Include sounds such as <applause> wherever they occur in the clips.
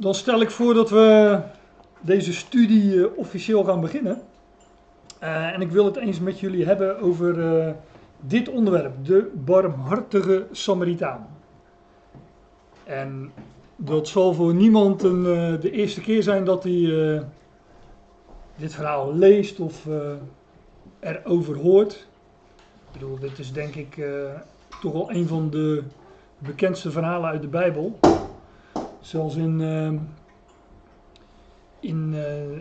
Dan stel ik voor dat we deze studie eh, officieel gaan beginnen. Eh, en ik wil het eens met jullie hebben over eh, dit onderwerp, de barmhartige Samaritaan. En dat zal voor niemand een, de eerste keer zijn dat hij dit verhaal leest of erover hoort. Ik bedoel, dit is denk ik toch wel een van de bekendste verhalen uit de Bijbel. Zelfs in, eh, in eh,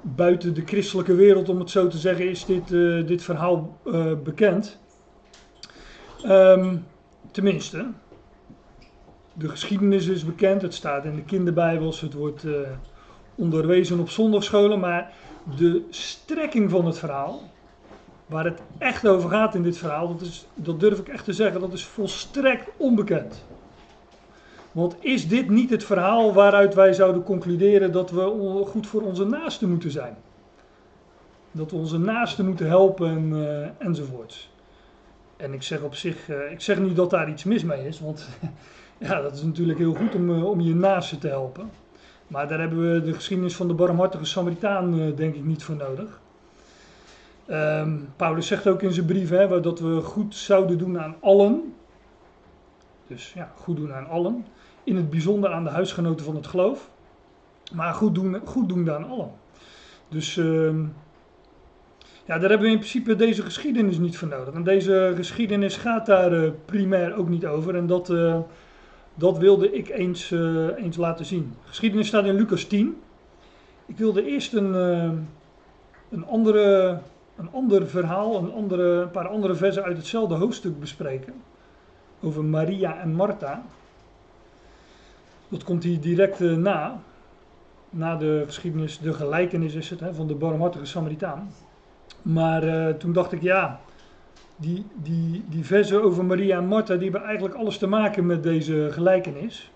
buiten de christelijke wereld, om het zo te zeggen, is dit, eh, dit verhaal eh, bekend. Ehm, tenminste, de geschiedenis is bekend, het staat in de kinderbijbels, het wordt onderwezen op zondagscholen, maar de strekking van het verhaal, waar het echt over gaat in dit verhaal, dat, is, dat durf ik echt te zeggen, dat is volstrekt onbekend. Want is dit niet het verhaal waaruit wij zouden concluderen dat we goed voor onze naasten moeten zijn? Dat we onze naasten moeten helpen en, eh, enzovoorts. En ik zeg op zich, eh, ik zeg niet dat daar iets mis mee is, want <laughs> ja, dat is natuurlijk heel goed om, eh, om je naasten te helpen. Maar daar hebben we de geschiedenis van de barmhartige Samaritaan denk ik niet voor nodig. Ehm, Paulus zegt ook in zijn brief hè, dat we goed zouden doen aan allen. Dus ja, goed doen aan allen. In het bijzonder aan de huisgenoten van het geloof. Maar goed, doen, goed doen aan allen. Dus ehm, ja, daar hebben we in principe deze geschiedenis niet voor nodig. En deze geschiedenis gaat daar eh, primair ook niet over. En dat, eh, dat wilde ik eens, eh, eens laten zien. De geschiedenis staat in Lucas 10. Ik wilde eerst een, eh, een, andere, een ander verhaal, een, andere, een paar andere versen uit hetzelfde hoofdstuk bespreken. Over Maria en Martha. Dat komt hier direct eh, na. Na de geschiedenis, de gelijkenis is het, hè, van de barmhartige Samaritaan. Maar eh, toen dacht ik, ja, die, die, die versen over Maria en Martha, die hebben eigenlijk alles te maken met deze gelijkenis.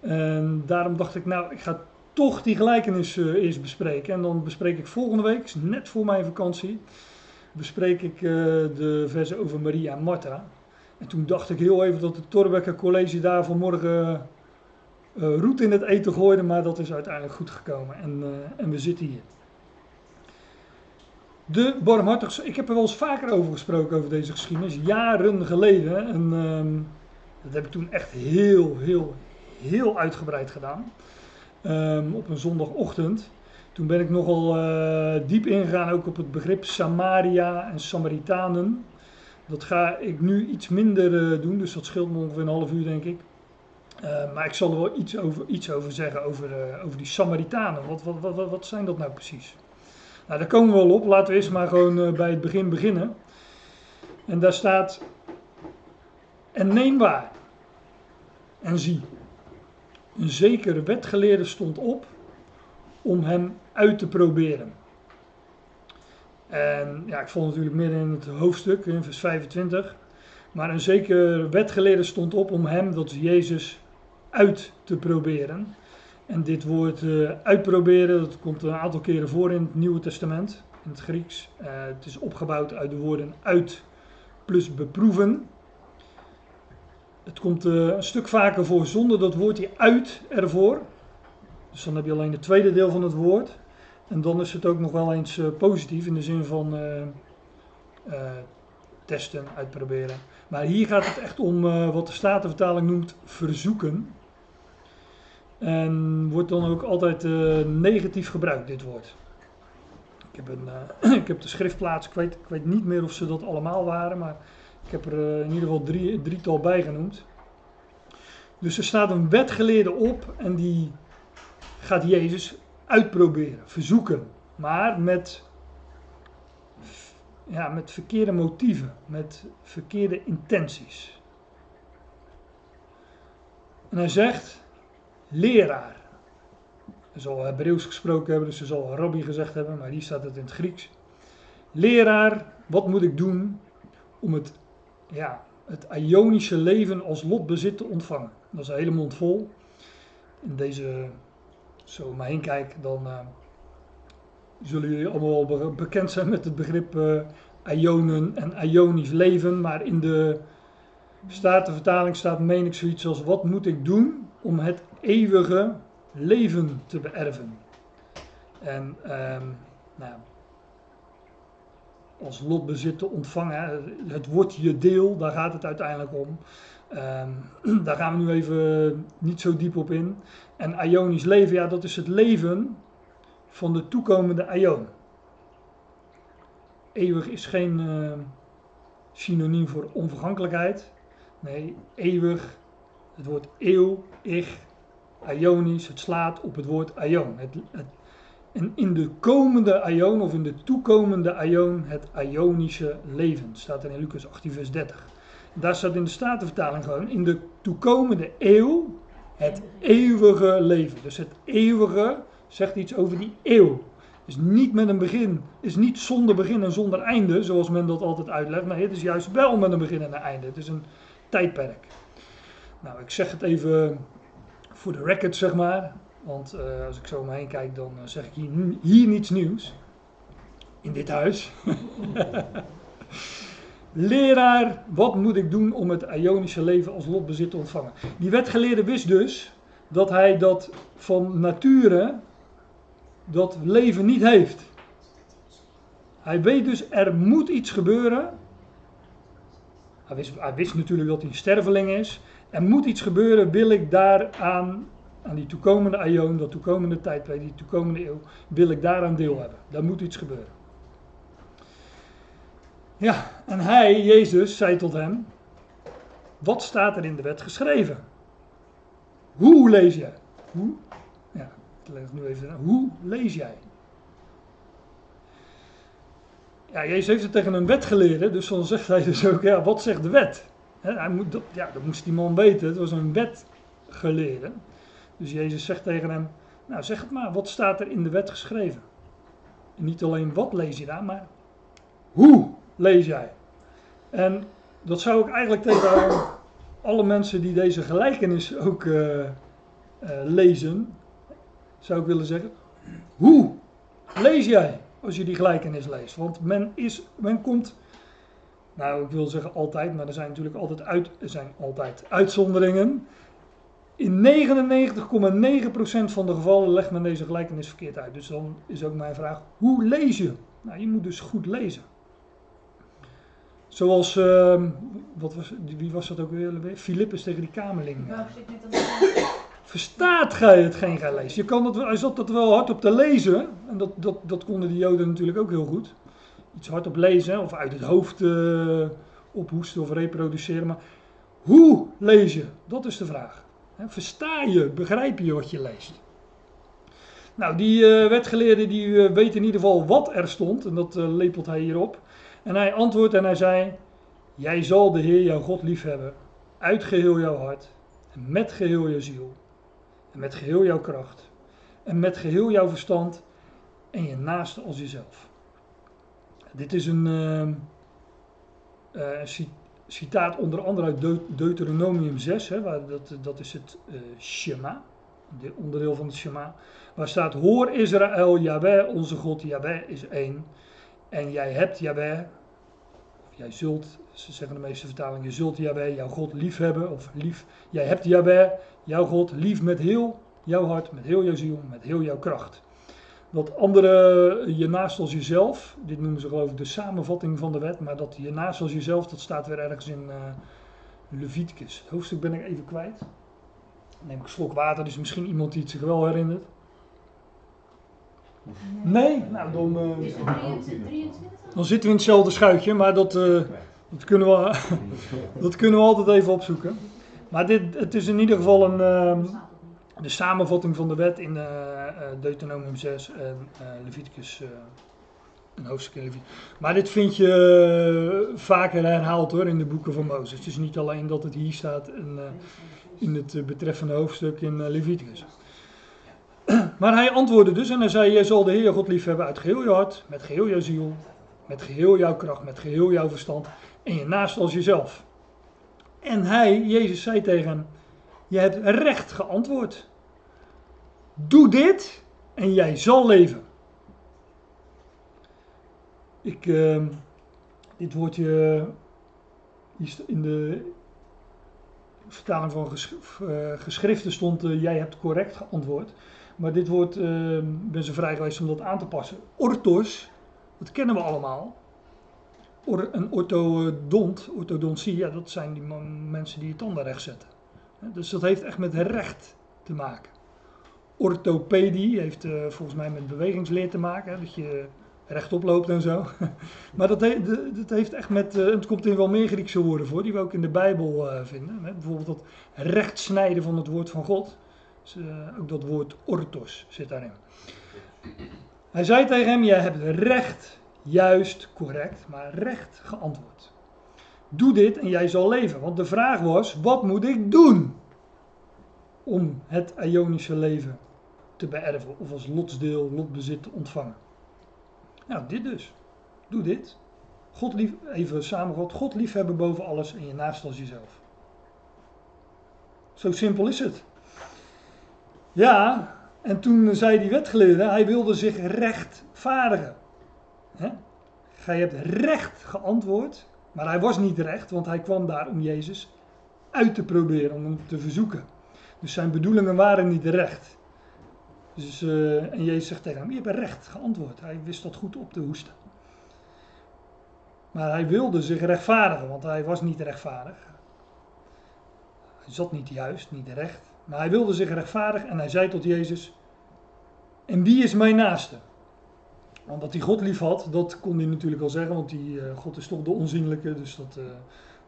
En daarom dacht ik, nou, ik ga toch die gelijkenis eh, eerst bespreken. En dan bespreek ik volgende week, net voor mijn vakantie, bespreek ik de versen over Maria en Martha. En toen dacht ik heel even dat het Torbekker College daar vanmorgen roet in het eten gooide, maar dat is uiteindelijk goed gekomen. En, eh, en we zitten hier. De barmhartige, ik heb er wel eens vaker over gesproken, over deze geschiedenis, jaren geleden. En ehm, dat heb ik toen echt heel, heel, heel uitgebreid gedaan. Ehm, op een zondagochtend. Toen ben ik nogal eh, diep ingegaan ook op het begrip Samaria en Samaritanen. Dat ga ik nu iets minder eh, doen, dus dat scheelt me ongeveer een half uur denk ik. Eh, maar ik zal er wel iets over, iets over zeggen, over, eh, over die Samaritanen. Wat, wat, wat, wat, zijn dat nou precies? Nou, daar komen we wel op. Laten we eerst maar gewoon eh, bij het begin beginnen. En daar staat: En neem waar. En zie, een zekere wetgeleerde stond op om hem uit te proberen. En ja, ik vond natuurlijk midden in het hoofdstuk, in vers 25. Maar een zekere wetgeleerde stond op om hem, dat is Jezus, uit te proberen. En dit woord eh, uitproberen, dat komt een aantal keren voor in het Nieuwe Testament, in het Grieks. Eh, het is opgebouwd uit de woorden uit plus beproeven. Het komt eh, een stuk vaker voor zonder dat woordje uit ervoor. Dus dan heb je alleen het tweede deel van het woord. En dan is het ook nog wel eens positief in de zin van testen, uitproberen. Maar hier gaat het echt om wat de Statenvertaling noemt verzoeken. En wordt dan ook altijd eh, negatief gebruikt, dit woord. Ik heb, een, eh, <clears throat> ik heb de schriftplaats, ik weet, ik weet niet meer of ze dat allemaal waren, maar ik heb er eh, in ieder geval drie, drietal bij genoemd. Dus er staat een wetgeleerde op en die gaat Jezus uitproberen, verzoeken. Maar met, ja, met verkeerde motieven, met verkeerde intenties. En hij zegt, leraar. Hij zal Hebreeuws gesproken hebben, dus hij zal rabbi gezegd hebben, maar hier staat het in het Grieks. Leraar, wat moet ik doen om het, ja, het Ionische leven als lotbezit te ontvangen? Dat is een hele mond vol. In deze, zo om me heen kijk, dan eh, zullen jullie allemaal wel be- bekend zijn met het begrip eh Ionen en Ionisch leven. Maar in de Statenvertaling staat, meen ik, zoiets als: wat moet ik doen om het eeuwige leven te beërven. En ehm, nou, als lotbezit te ontvangen, het wordt je deel, daar gaat het uiteindelijk om. Ehm, <clears throat> daar gaan we nu even niet zo diep op in. En Ionisch leven, ja, dat is het leven van de toekomende Ion. Eeuwig is geen uh, synoniem voor onvergankelijkheid. Nee, eeuwig, het woord eeuw, ich, Ionisch, het slaat op het woord Ion. Het, het, en in de komende Ion, of in de toekomende Ion, het Ionische leven, staat er in Lucas 18, vers 30. Daar staat in de Statenvertaling gewoon, in de toekomende eeuw, het eeuwige leven. Dus het eeuwige zegt iets over die eeuw. Is niet met een begin, is niet zonder begin en zonder einde, zoals men dat altijd uitlegt. Nee, het is juist wel met een begin en een einde. Het is een tijdperk. Nou, ik zeg het even voor de record, zeg maar. Want uh, als ik zo om me heen kijk, dan uh, zeg ik hier, hier niets nieuws. In dit huis. <laughs> Leraar, wat moet ik doen om het Ionische leven als lotbezit te ontvangen? Die wetgeleerde wist dus dat hij dat van nature dat leven niet heeft. Hij weet dus, er moet iets gebeuren. Hij wist, hij wist natuurlijk dat hij een sterveling is. Er moet iets gebeuren, wil ik daaraan, aan die toekomende aion, dat toekomende tijdperk, die toekomende eeuw, wil ik daaraan deel hebben. Daar moet iets gebeuren. Ja, en hij, Jezus, zei tot hem, wat staat er in de wet geschreven? Hoe lees jij? Hoe? Ja, ik leg het nu even. Hoe lees jij? Ja, Jezus heeft het tegen een wetgeleerde, dus dan zegt hij dus ook, ja, wat zegt de wet? Hij moet, dat, ja, dat moest die man weten, het was een wetgeleerde. Dus Jezus zegt tegen hem, nou zeg het maar, wat staat er in de wet geschreven? En niet alleen wat lees je daar, maar hoe lees jij? En dat zou ik eigenlijk tegen alle mensen die deze gelijkenis ook uh, uh, lezen, zou ik willen zeggen, hoe lees jij als je die gelijkenis leest? Want men, is, men komt, nou ik wil zeggen altijd, maar er zijn natuurlijk altijd, uit, er zijn altijd uitzonderingen. In 99,9% van de gevallen legt men deze gelijkenis verkeerd uit. Dus dan is ook mijn vraag, hoe lees je? Nou, je moet dus goed lezen. Zoals, uh, wat was, wie was dat ook weer? Filippus tegen die kamerling. Verstaat gij hetgeen gij leest? Je kan het, hij zat dat wel hard op te lezen. En dat, dat, dat konden de Joden natuurlijk ook heel goed. Iets hard op lezen of uit het hoofd uh, ophoesten of reproduceren. Maar hoe lees je? Dat is de vraag. Versta je, begrijp je wat je leest? Nou, die uh, wetgeleerde die uh, weet in ieder geval wat er stond. En dat lepelt hij hierop. En hij antwoordt en hij zei: Jij zal de Heer jouw God liefhebben, uit geheel jouw hart, en met geheel je ziel, en met geheel jouw kracht, en met geheel jouw verstand, en je naaste als jezelf. Dit is een uh, citaat onder andere uit Deuteronomium 6, hè, waar dat, dat is het uh, Shema, de onderdeel van het Shema, waar staat: Hoor Israël, Yahweh, onze God, Yahweh is één. En jij hebt Yahweh, of jij zult, ze zeggen de meeste vertalingen, je zult Yahweh, jouw God, lief hebben. Of lief, jij hebt Yahweh, jouw God, lief met heel jouw hart, met heel jouw ziel, met heel jouw kracht. Dat andere, je naast als jezelf, dit noemen ze geloof ik de samenvatting van de wet, maar dat je naast als jezelf, dat staat weer ergens in uh, Leviticus. Het hoofdstuk ben ik even kwijt. Dan neem ik een slok water, dus misschien iemand die het zich wel herinnert. Nee? Nou, dan, uh, dan zitten we in hetzelfde schuitje, maar dat, uh, dat, kunnen we, <laughs> dat kunnen we altijd even opzoeken. Maar dit, het is in ieder geval een, uh, de samenvatting van de wet in uh, Deuteronomium 6 en Leviticus, een hoofdstuk. Maar dit vind je vaker herhaald hoor in de boeken van Mozes. Het is niet alleen dat het hier staat in, in het betreffende hoofdstuk in Leviticus. <clears throat> Maar hij antwoordde dus en hij zei: Je zal de Heer God lief hebben uit geheel je hart, met geheel jouw ziel, met geheel jouw kracht, met geheel jouw verstand en je naast als jezelf. En hij, Jezus, zei tegen hem: Je hebt recht geantwoord. Doe dit en jij zal leven. Ik, uh, dit woordje in de, vertaling van uh, geschriften stond: Jij hebt correct geantwoord. Maar dit woord, uh, ben ze vrij geweest om dat aan te passen. Orthos, dat kennen we allemaal. Een orthodont, orthodontie, ja, dat zijn die mensen die je tanden recht zetten. Dus dat heeft echt met recht te maken. Orthopedie heeft uh, volgens mij met bewegingsleer te maken, dat je rechtop loopt en zo. <laughs> maar dat, he, dat, heeft echt met, uh, het komt in wel meer Griekse woorden voor, die we ook in de Bijbel uh, vinden. Hè. Bijvoorbeeld dat rechtsnijden van het woord van God. Dus, ook dat woord orthos zit daarin. Hij zei tegen hem, jij hebt recht, juist, correct, maar recht geantwoord. Doe dit en jij zal leven. Want de vraag was, wat moet ik doen om het Ionische leven te beërven of als lotsdeel, lotbezit te ontvangen? Nou, dit dus. Doe dit. God lief, even samengevat, God liefhebben boven alles en je naast als jezelf. Zo simpel is het. Ja, en toen zei die wetgeleerde, hij wilde zich rechtvaardigen. He? Gij hebt recht geantwoord, maar hij was niet recht, want hij kwam daar om Jezus uit te proberen, om hem te verzoeken. Dus zijn bedoelingen waren niet recht. Dus, uh, en Jezus zegt tegen hem, je hebt recht geantwoord. Hij wist dat goed op te hoesten. Maar hij wilde zich rechtvaardigen, want hij was niet rechtvaardig. Hij zat niet juist, niet recht. Maar hij wilde zich rechtvaardigen en hij zei tot Jezus, en wie is mijn naaste? Want dat hij God lief had, dat kon hij natuurlijk al zeggen, want die, uh, God is toch de onzienlijke, dus dat, uh,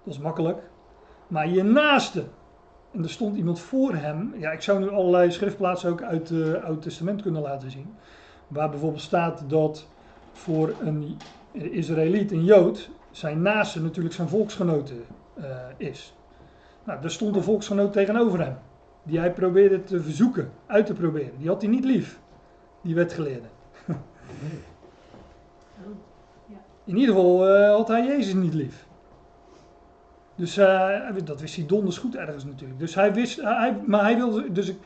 dat is makkelijk. Maar je naaste, en er stond iemand voor hem, ja, ik zou nu allerlei schriftplaatsen ook uit het uh, Oude Testament kunnen laten zien, waar bijvoorbeeld staat dat voor een Israëliet, een Jood, zijn naaste natuurlijk zijn volksgenote is. Nou, er stond een volksgenoot tegenover hem, die hij probeerde te verzoeken, uit te proberen. Die had hij niet lief, die wetgeleerde. In ieder geval uh, had hij Jezus niet lief. Dus uh, dat wist hij donders goed ergens natuurlijk. Dus hij wist, uh, hij, maar hij wilde, dus ik,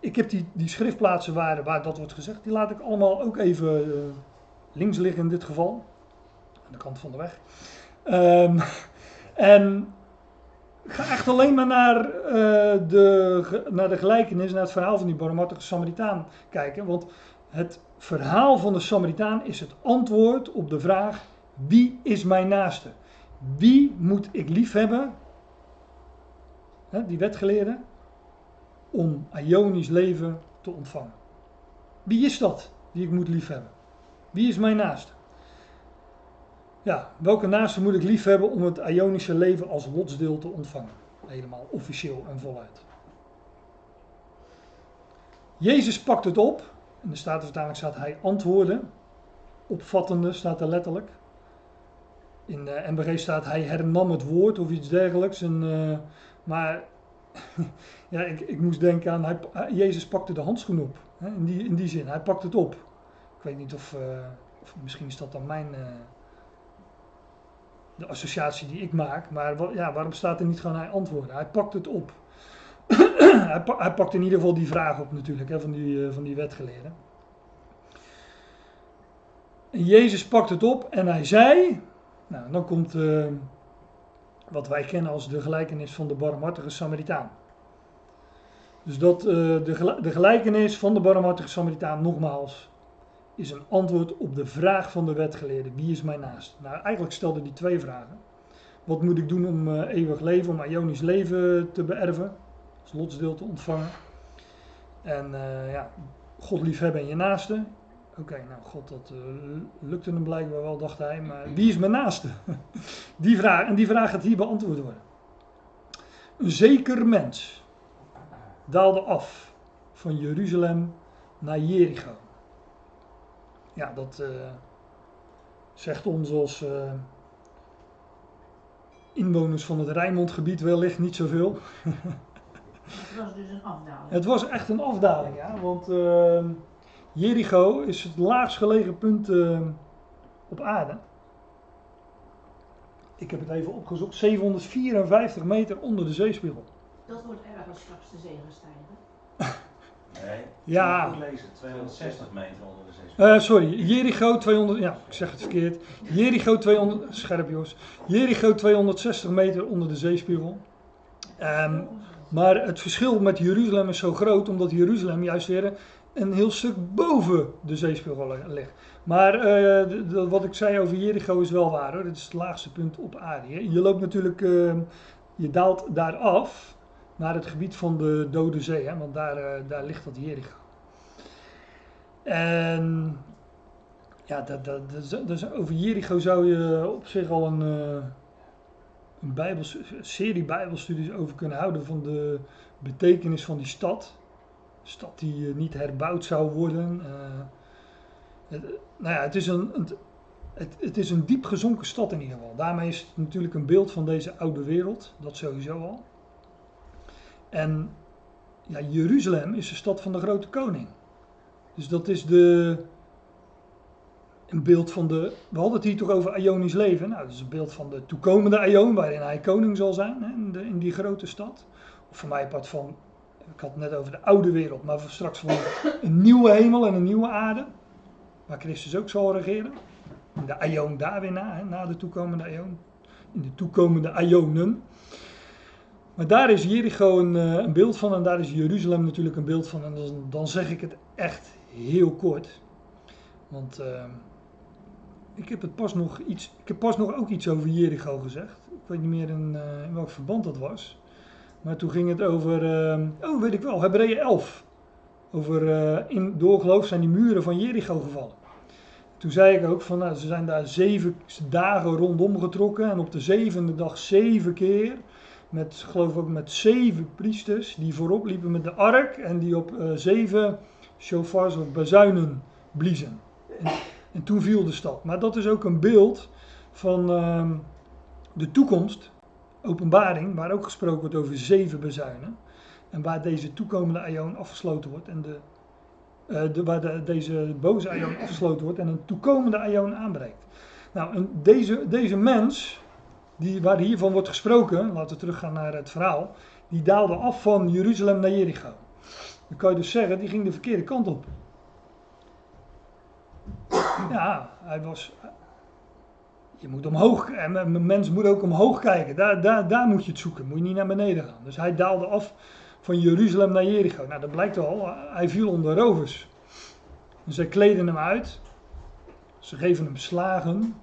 ik heb die, die schriftplaatsen waar, waar dat wordt gezegd, die laat ik allemaal ook even links liggen in dit geval. Aan de kant van de weg. Um, en ga echt alleen maar naar, de, naar de gelijkenis, naar het verhaal van die barmhartige Samaritaan kijken. Want het verhaal van de Samaritaan is het antwoord op de vraag: wie is mijn naaste? Wie moet ik lief hebben? die wetgeleerde, om Ionisch leven te ontvangen. Wie is dat die ik moet lief hebben? Wie is mijn naaste? Ja, welke naaste moet ik lief hebben om het Ionische leven als lotsdeel te ontvangen? Helemaal officieel en voluit. Jezus pakt het op in de Statenvertaling staat hij antwoorden. Opvattende staat er letterlijk. In de MBG staat hij hernam het woord of iets dergelijks. En, uh, maar <laughs> ja, ik, ik moest denken aan, hij, Jezus pakte de handschoen op. Hè, in, die, in die zin, hij pakt het op. Ik weet niet of, of misschien is dat dan mijn, de associatie die ik maak. Maar ja, waarom staat er niet gewoon hij antwoorden? Hij pakt het op. <coughs> hij, hij, pakt in ieder geval die vraag op natuurlijk, hè, van, die, uh, van die wetgeleerden. En Jezus pakt het op en hij zei, nou dan komt uh, wat wij kennen als de gelijkenis van de barmhartige Samaritaan. Dus dat, uh, de, de gelijkenis van de barmhartige Samaritaan, nogmaals, is een antwoord op de vraag van de wetgeleerde: wie is mijn naast? Nou, eigenlijk stelde hij twee vragen. Wat moet ik doen om eeuwig leven, om Ionisch leven te beërven? Als lotsdeel te ontvangen. En uh, ja, God liefhebben en je naaste. Oké, nou God, dat uh, lukte hem blijkbaar wel, dacht hij. Maar wie is mijn naaste? <laughs> die vraag, en die vraag gaat hier beantwoord worden. Een zeker mens daalde af van Jeruzalem naar Jericho. Ja, dat uh, zegt ons als inwoners van het Rijnmondgebied wellicht niet zoveel. <laughs> Het was dus een afdaling. Het was echt een afdaling, ja. Want uh, Jericho is het laagst gelegen punt uh, op aarde. Ik heb het even opgezocht. 754 meter onder de zeespiegel. Dat wordt erg als straks de zee stijgen. <laughs> Nee, ja. goed lezen. 260 meter onder de zeespiegel. Uh, sorry, Jericho 200, ja, ik zeg het verkeerd. Jericho 200, scherp jongens. Jericho 260 meter onder de zeespiegel. Ehm, maar het verschil met Jeruzalem is zo groot, omdat Jeruzalem juist weer een heel stuk boven de zeespiegel ligt. Maar eh, wat ik zei over Jericho is wel waar hoor. Het is het laagste punt op aarde. Je loopt natuurlijk, eh, je daalt daar af naar het gebied van de Dode Zee, hè, want daar, eh, daar ligt dat Jericho. En ja, dat, dat, dat, over Jericho zou je op zich al een, eh, een Bijbels, serie Bijbelstudies over kunnen houden van de betekenis van die stad. Een stad die eh, niet herbouwd zou worden. eh. het, nou ja, het is, een, het, het, het is een diep gezonken stad in ieder geval. Daarmee is het natuurlijk een beeld van deze oude wereld. Dat sowieso al. En ja, Jeruzalem is de stad van de grote koning. Dus dat is de, een beeld van de. We hadden het hier toch over Ionisch leven. Nou, dat is een beeld van de toekomende Ion, waarin hij koning zal zijn hè, in, die grote stad. Of voor mij part van. Ik had het net over de oude wereld, maar straks van een nieuwe hemel en een nieuwe aarde. Waar Christus ook zal regeren. De Ion daar weer na, hè, de toekomende Ion. In de toekomende Ionen. Maar daar is Jericho een, eh, een beeld van en daar is Jeruzalem natuurlijk een beeld van. En dan, dan zeg ik het echt heel kort. Want eh, ik heb het pas nog iets. Ik heb pas nog ook iets over Jericho gezegd. Ik weet niet meer in, eh, welk verband dat was. Maar toen ging het over. eh, oh, weet ik wel, Hebreeën 11. Over eh, in, door geloof zijn die muren van Jericho gevallen. Toen zei ik ook van, nou, ze zijn daar zeven dagen rondom getrokken. En op de zevende dag zeven keer. Met, geloof ik ook met zeven priesters die voorop liepen met de ark. En die op zeven shofars of bazuinen bliezen. En, en toen viel de stad. Maar dat is ook een beeld van ehm, de toekomst. Openbaring, waar ook gesproken wordt over zeven bazuinen. En waar deze toekomende aion afgesloten wordt. En de, eh, waar de, deze boze aion afgesloten wordt en een toekomende aion aanbreekt. Nou, deze, deze mens, die, waar hiervan wordt gesproken, laten we teruggaan naar het verhaal. Die daalde af van Jeruzalem naar Jericho. Dan kan je dus zeggen, die ging de verkeerde kant op. Ja, hij was. Je moet omhoog, en een mens moet ook omhoog kijken. Daar, daar, daar moet je het zoeken, moet je niet naar beneden gaan. Dus hij daalde af van Jeruzalem naar Jericho. Nou, dat blijkt al, hij viel onder rovers. En zij kleden hem uit, ze geven hem slagen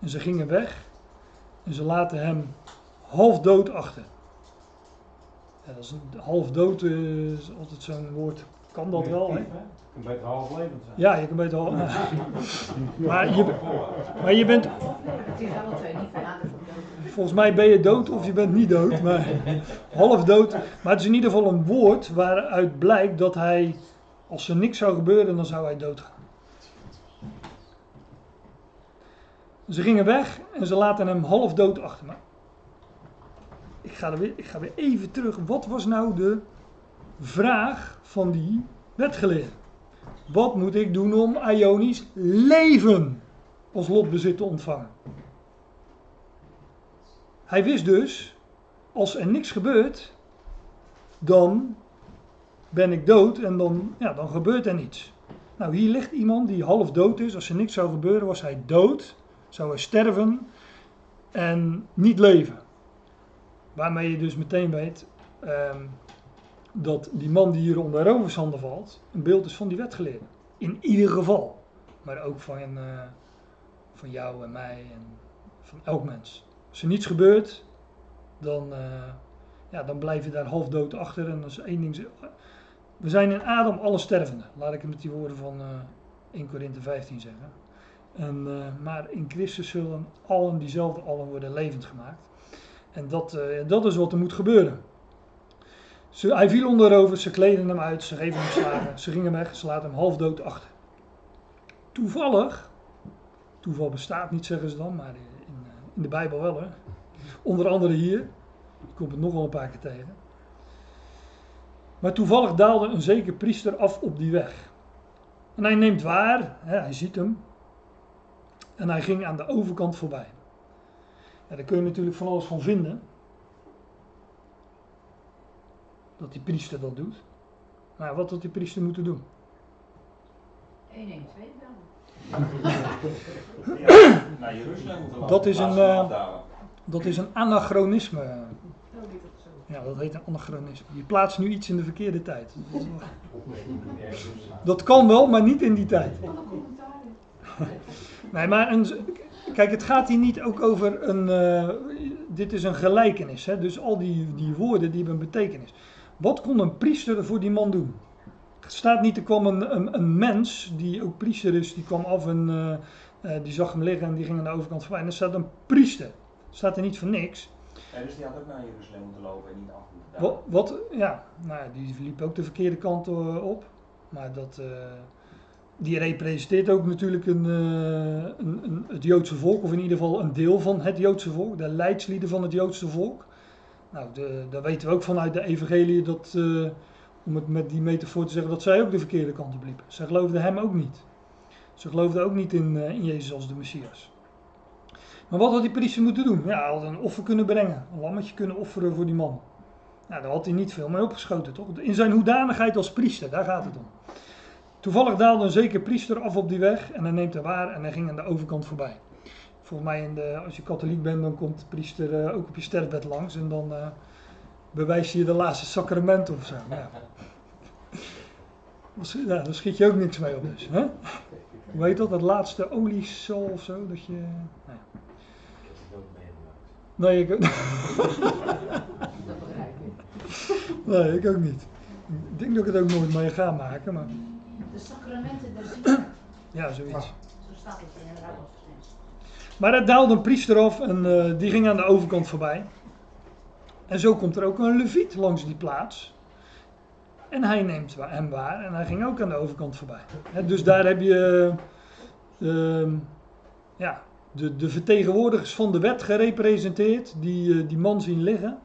en ze gingen weg en ze laten hem half dood achter. Ja, dat is een, half dood eh, is altijd zo'n woord. Kan dat wel, hè? Je kunt beter half levend zijn. Ja, je kan beter half. Maar je, maar je bent, Het is alle twee niet verlaten volgens mij ben je dood of je bent niet dood, maar <laughs> half dood. Maar het is in ieder geval een woord waaruit blijkt dat hij, als er niks zou gebeuren, dan zou hij doodgaan. Ze gingen weg en ze laten hem half dood achter. Maar ik ga, er weer, ik ga weer even terug. Wat was nou de vraag van die wetgeleerde? Wat moet ik doen om Ionisch leven als lotbezit te ontvangen? Hij wist dus, als er niks gebeurt, dan ben ik dood en dan, ja, dan gebeurt er niets. Nou, hier ligt iemand die half dood is. Als er niks zou gebeuren, was hij dood, zou hij sterven en niet leven. Waarmee je dus meteen weet ehm, dat die man die hier onder rovershanden valt, een beeld is van die wetgeleerde. In ieder geval. Maar ook van, eh, van jou en mij en van elk mens. Als er niets gebeurt, dan, eh, ja, dan blijf je daar half dood achter. En dat is één ding. We zijn in Adam alle stervenden. Laat ik het met die woorden van eh 1 Korinthe 15 zeggen. En, eh, maar in Christus zullen allen diezelfde allen worden levend gemaakt. En dat, eh, dat is wat er moet gebeuren. Ze, hij viel onder over, ze kleden hem uit, ze geven hem slagen, ze gingen weg, ze laten hem half dood achter. Toevallig, toeval bestaat niet zeggen ze dan, maar in, eh, in de Bijbel wel hè. Onder andere hier, ik kom het nog wel een paar keer tegen. Maar toevallig daalde een zeker priester af op die weg. En hij neemt waar, hè, hij ziet hem. En hij ging aan de overkant voorbij. Ja, daar kun je natuurlijk van alles van vinden. Dat die priester dat doet. Maar wat had die priester moeten doen? 112 dan. Naar Jeruzalem moeten laten. Dat is een, eh, afdalen. Dat is een anachronisme. Ja, dat heet een anachronisme. Je plaatst nu iets in de verkeerde tijd. Dat kan wel, maar niet in die tijd. Nee, maar een, kijk, het gaat hier niet ook over een. eh, dit is een gelijkenis, hè? dus al die, die woorden die hebben een betekenis. Wat kon een priester er voor die man doen? Er staat niet, er kwam een, een, een mens die ook priester is, die kwam af en eh, eh, die zag hem liggen en die ging aan de overkant voorbij. En er staat een priester. Staat er niet voor niks. Ja, dus die had ook naar Jeruzalem moeten lopen en niet af moeten Wat, wat ja, nou, ja, die liep ook de verkeerde kant eh, op. Maar dat, die representeert ook natuurlijk een, een, een, het Joodse volk, of in ieder geval een deel van het Joodse volk, de leidslieden van het Joodse volk. Nou, de, weten we ook vanuit de evangelie dat, eh, om het met die metafoor te zeggen, dat zij ook de verkeerde kant op liepen. Zij geloofden hem ook niet. Ze geloofden ook niet in, eh, in Jezus als de Messias. Maar wat had die priester moeten doen? Ja, hij had een offer kunnen brengen, een lammetje kunnen offeren voor die man. Nou, daar had hij niet veel mee opgeschoten, toch? In zijn hoedanigheid als priester, daar gaat het om. Toevallig daalde een zeker priester af op die weg en hij neemt haar waar en hij ging aan de overkant voorbij. Volgens mij, in de, als je katholiek bent, dan komt de priester eh, ook op je sterfbed langs en dan eh bewijst je de laatste sacrament of zo. <laughs> Ja. Daar schiet je ook niks mee op dus. Hè? Hoe heet dat? Dat laatste oliesol of zo? Dat je... Nou ja. Nee, ik, Dat begrijp ik. nee, ik ook niet. Ik denk dat ik het ook nooit mee ga maken, maar De sacramenten der zielen. ja, zoiets. Zo staat het in het Bijbeltekst. Maar er daalde een priester af en eh, die ging aan de overkant voorbij. En zo komt er ook een leviet langs die plaats. En hij neemt hem waar en hij ging ook aan de overkant voorbij. Dus daar heb je eh, ehm, ja, de, de vertegenwoordigers van de wet gerepresenteerd, die eh, die man zien liggen.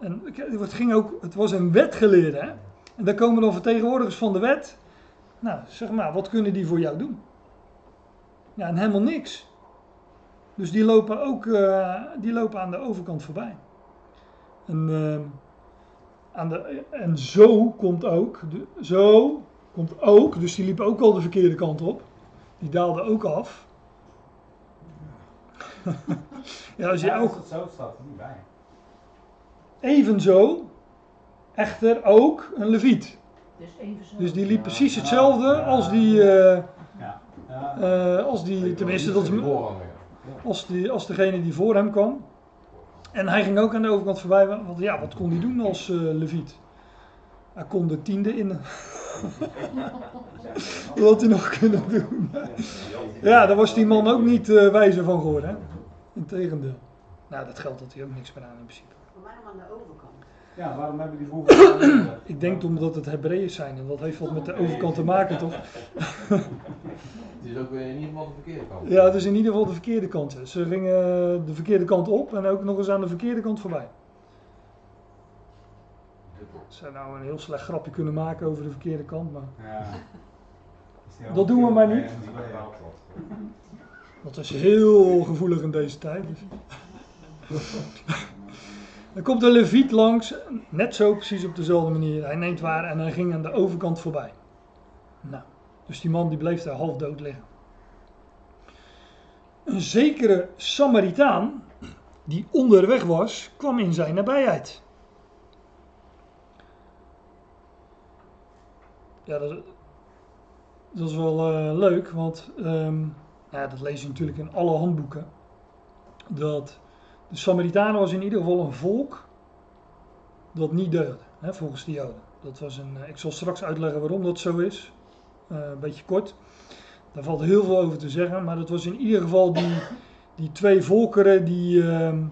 En het, ging ook, het was een wetgeleerde. En daar komen dan vertegenwoordigers van de wet. Nou, zeg maar, wat kunnen die voor jou doen? Ja, en helemaal niks. Dus die lopen ook eh, die lopen aan de overkant voorbij. En, eh, aan de, en zo komt ook, de, zo komt ook, dus die liepen ook al de verkeerde kant op. Die daalden ook af. <laughs> ja, als je Ja, ook als het zo staat er niet bij. evenzo, echter ook een leviet. Dus even zo. Dus die liep Ja, precies hetzelfde ja. als die, eh, Ja. Ja. eh, als die, tenminste dat is, als, die, als degene die voor hem kwam. En hij ging ook aan de overkant voorbij, want ja, wat kon hij doen als eh leviet? Hij kon de tiende in. <laughs> Wat had hij nog kunnen doen? <laughs> ja, daar was die man ook niet eh, wijzer van geworden. Integendeel. Nou, dat geld had hij ook niks meer aan in principe. Waarom aan de overkant? Ja, waarom hebben die vroeger... <coughs> Ik denk omdat het Hebreeën zijn en dat heeft wat met de overkant te maken, toch? Het is ook weer in ieder geval de verkeerde kant. Ja, het is in ieder geval de verkeerde kant. hè. Ze gingen de verkeerde kant op en ook nog eens aan de verkeerde kant voorbij. Ze zou nou een heel slecht grapje kunnen maken over de verkeerde kant, maar Ja. Dat doen we maar niet. Dat is heel gevoelig in deze tijd. Dus. Dan komt de leviet langs, net zo precies op dezelfde manier. Hij neemt waar en hij ging aan de overkant voorbij. Nou, dus die man die bleef daar half dood liggen. Een zekere Samaritaan, die onderweg was, kwam in zijn nabijheid. Ja, dat, dat is wel eh, leuk, want ehm, ja, dat lees je natuurlijk in alle handboeken. Dat de Samaritanen was in ieder geval een volk dat niet deugde, hè, volgens de Joden. Dat was een, eh, ik zal straks uitleggen waarom dat zo is, eh, een beetje kort. Daar valt heel veel over te zeggen, maar dat was in ieder geval die, die twee volkeren die. ehm,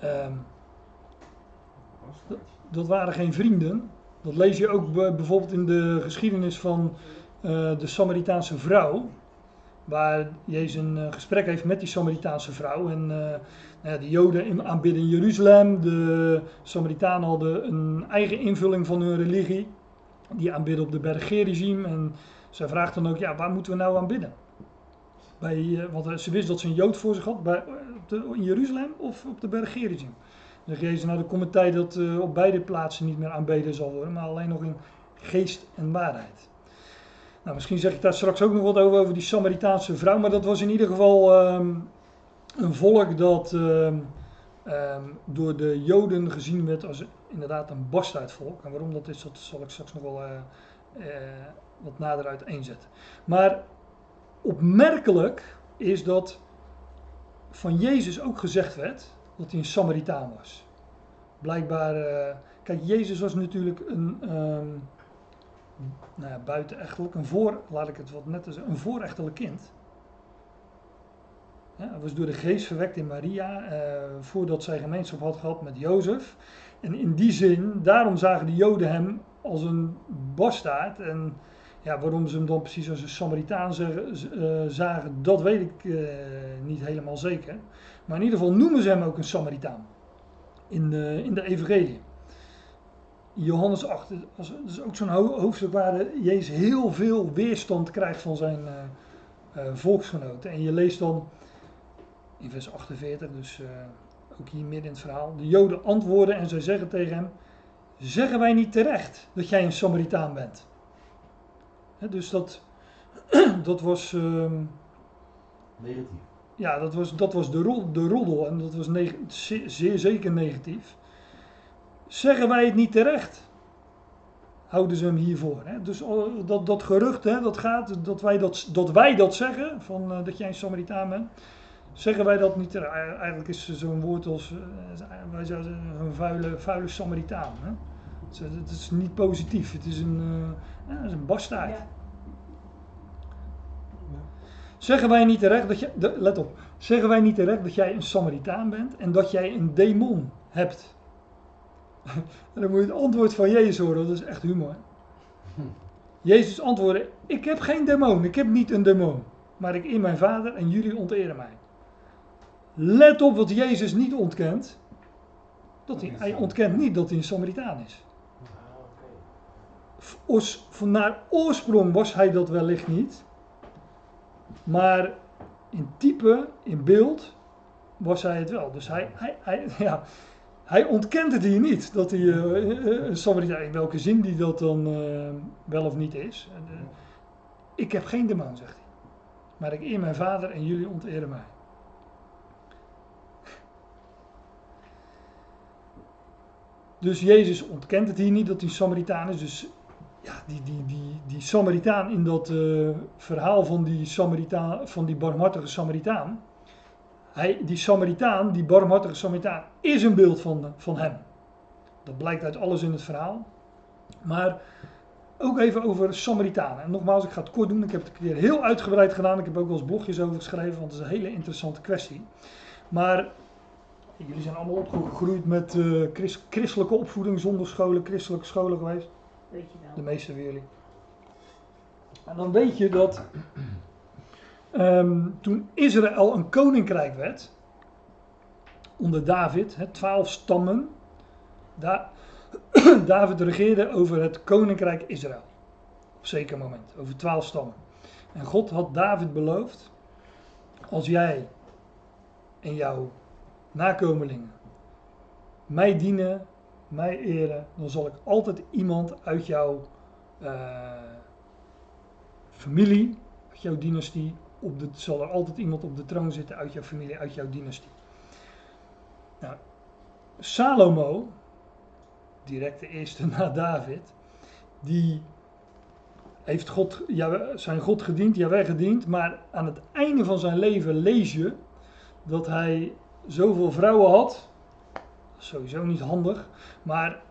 ehm, dat, waren geen vrienden. Dat lees je ook be- bijvoorbeeld in de geschiedenis van eh, de Samaritaanse vrouw. Waar Jezus een eh, gesprek heeft met die Samaritaanse vrouw. En eh, nou ja, de Joden aanbidden in Jeruzalem. De Samaritanen hadden een eigen invulling van hun religie. Die aanbidden op de berg Gerizim. En zij vraagt dan ook, ja, waar moeten we nou aanbidden? Bij, eh, want ze wist dat ze een Jood voor zich had bij, de, in Jeruzalem of op de berg Gerizim. Dan zegt Jezus, nou er komt tijd dat op beide plaatsen niet meer aanbeden zal worden, maar alleen nog in geest en waarheid. Nou, misschien zeg ik daar straks ook nog wat over, over die Samaritaanse vrouw, maar dat was in ieder geval ehm, een volk dat ehm, ehm, door de Joden gezien werd als inderdaad een bastaardvolk. En waarom dat is, dat zal ik straks nog wel eh, eh, wat nader uiteenzetten. Maar opmerkelijk is dat van Jezus ook gezegd werd dat hij een Samaritaan was. Blijkbaar, eh, kijk, Jezus was natuurlijk een, nou ja, buitenechtelijk, een voor, laat ik het wat net zeggen, een voorechtelijk kind. Ja, hij was door de geest verwekt in Maria, eh, voordat zij gemeenschap had gehad met Jozef. En in die zin, daarom zagen de Joden hem als een bastaard. En ja, waarom ze hem dan precies als een Samaritaan eh, zagen, dat weet ik eh, niet helemaal zeker. Maar in ieder geval noemen ze hem ook een Samaritaan. In de, in de evangelie. Johannes 8, dat is- is ook zo'n ho- hoofdstuk waar Jezus heel veel weerstand krijgt van zijn eh, eh, volksgenoten. En je leest dan in vers 48, dus eh, ook hier midden in het verhaal. De Joden antwoorden en zij zeggen tegen hem: Zeggen wij niet terecht dat jij een Samaritaan bent? Dus dat, <clears throat> dat was. ehm, Negatief. ja, dat was, dat was de, ro- de roddel en dat was zeer zeker negatief. Zeggen wij het niet terecht? Houden ze hem hiervoor. Hè? Dus al- dat, dat gerucht hè, dat gaat, dat wij dat, dat wij dat zeggen, van, eh, dat jij een Samaritaan bent. Zeggen wij dat niet terecht? Ei- Eigenlijk is zo'n woord als, eh, wij zouden zeggen, een vuile, vuile Samaritaan. Hè? Het is- niet positief, het is een, eh, ja, het is een bastaard. Ja. Zeggen wij niet terecht dat je, let op, zeggen wij niet terecht dat jij een Samaritaan bent en dat jij een demon hebt? En dan moet je het antwoord van Jezus horen, dat is echt humor. Jezus antwoordde, ik heb geen demon, ik heb niet een demon, maar ik eer mijn vader en jullie onteren mij. Let op wat Jezus niet ontkent. Dat hij, hij ontkent niet dat hij een Samaritaan is. Oors- van naar oorsprong was hij dat wellicht niet. Maar in type, in beeld, was hij het wel. Dus hij, hij, hij, <laughs> ja, hij ontkent het hier niet. Dat hij eh, eh, een Samaritaan, in welke zin die dat dan eh, wel of niet is. Eh, ik heb geen demon, zegt hij. Maar ik eer mijn vader en jullie onteren mij. Dus Jezus ontkent het hier niet dat hij een Samaritaan is. Dus ja, die, die, die, die Samaritaan in dat eh, verhaal van die, Samaritaan, van die barmhartige Samaritaan. Hij, die Samaritaan, die barmhartige Samaritaan, is een beeld van, van hem. Dat blijkt uit alles in het verhaal. Maar ook even over Samaritanen. En nogmaals, ik ga het kort doen. Ik heb het een keer heel uitgebreid gedaan. Ik heb ook wel eens blogjes over geschreven, want het is een hele interessante kwestie. Maar jullie zijn allemaal opgegroeid met eh, christ- christelijke opvoeding, zonder scholen, christelijke scholen geweest. Weet je wel. De meeste van jullie. En dan weet je dat ehm, toen Israël een koninkrijk werd, onder David, hè, twaalf stammen, Da- <clears throat> David regeerde over het koninkrijk Israël. Op zeker moment, over twaalf stammen. En God had David beloofd, als jij en jouw nakomelingen mij dienen, mij eren, dan zal ik altijd iemand uit jouw eh, familie, uit jouw dynastie, op de, zal er altijd iemand op de troon zitten uit jouw familie, uit jouw dynastie. Nou, Salomo, direct de eerste <laughs> na David, die heeft God, zijn God gediend, ja gediend, maar aan het einde van zijn leven lees je dat hij zoveel vrouwen had, sowieso niet handig, maar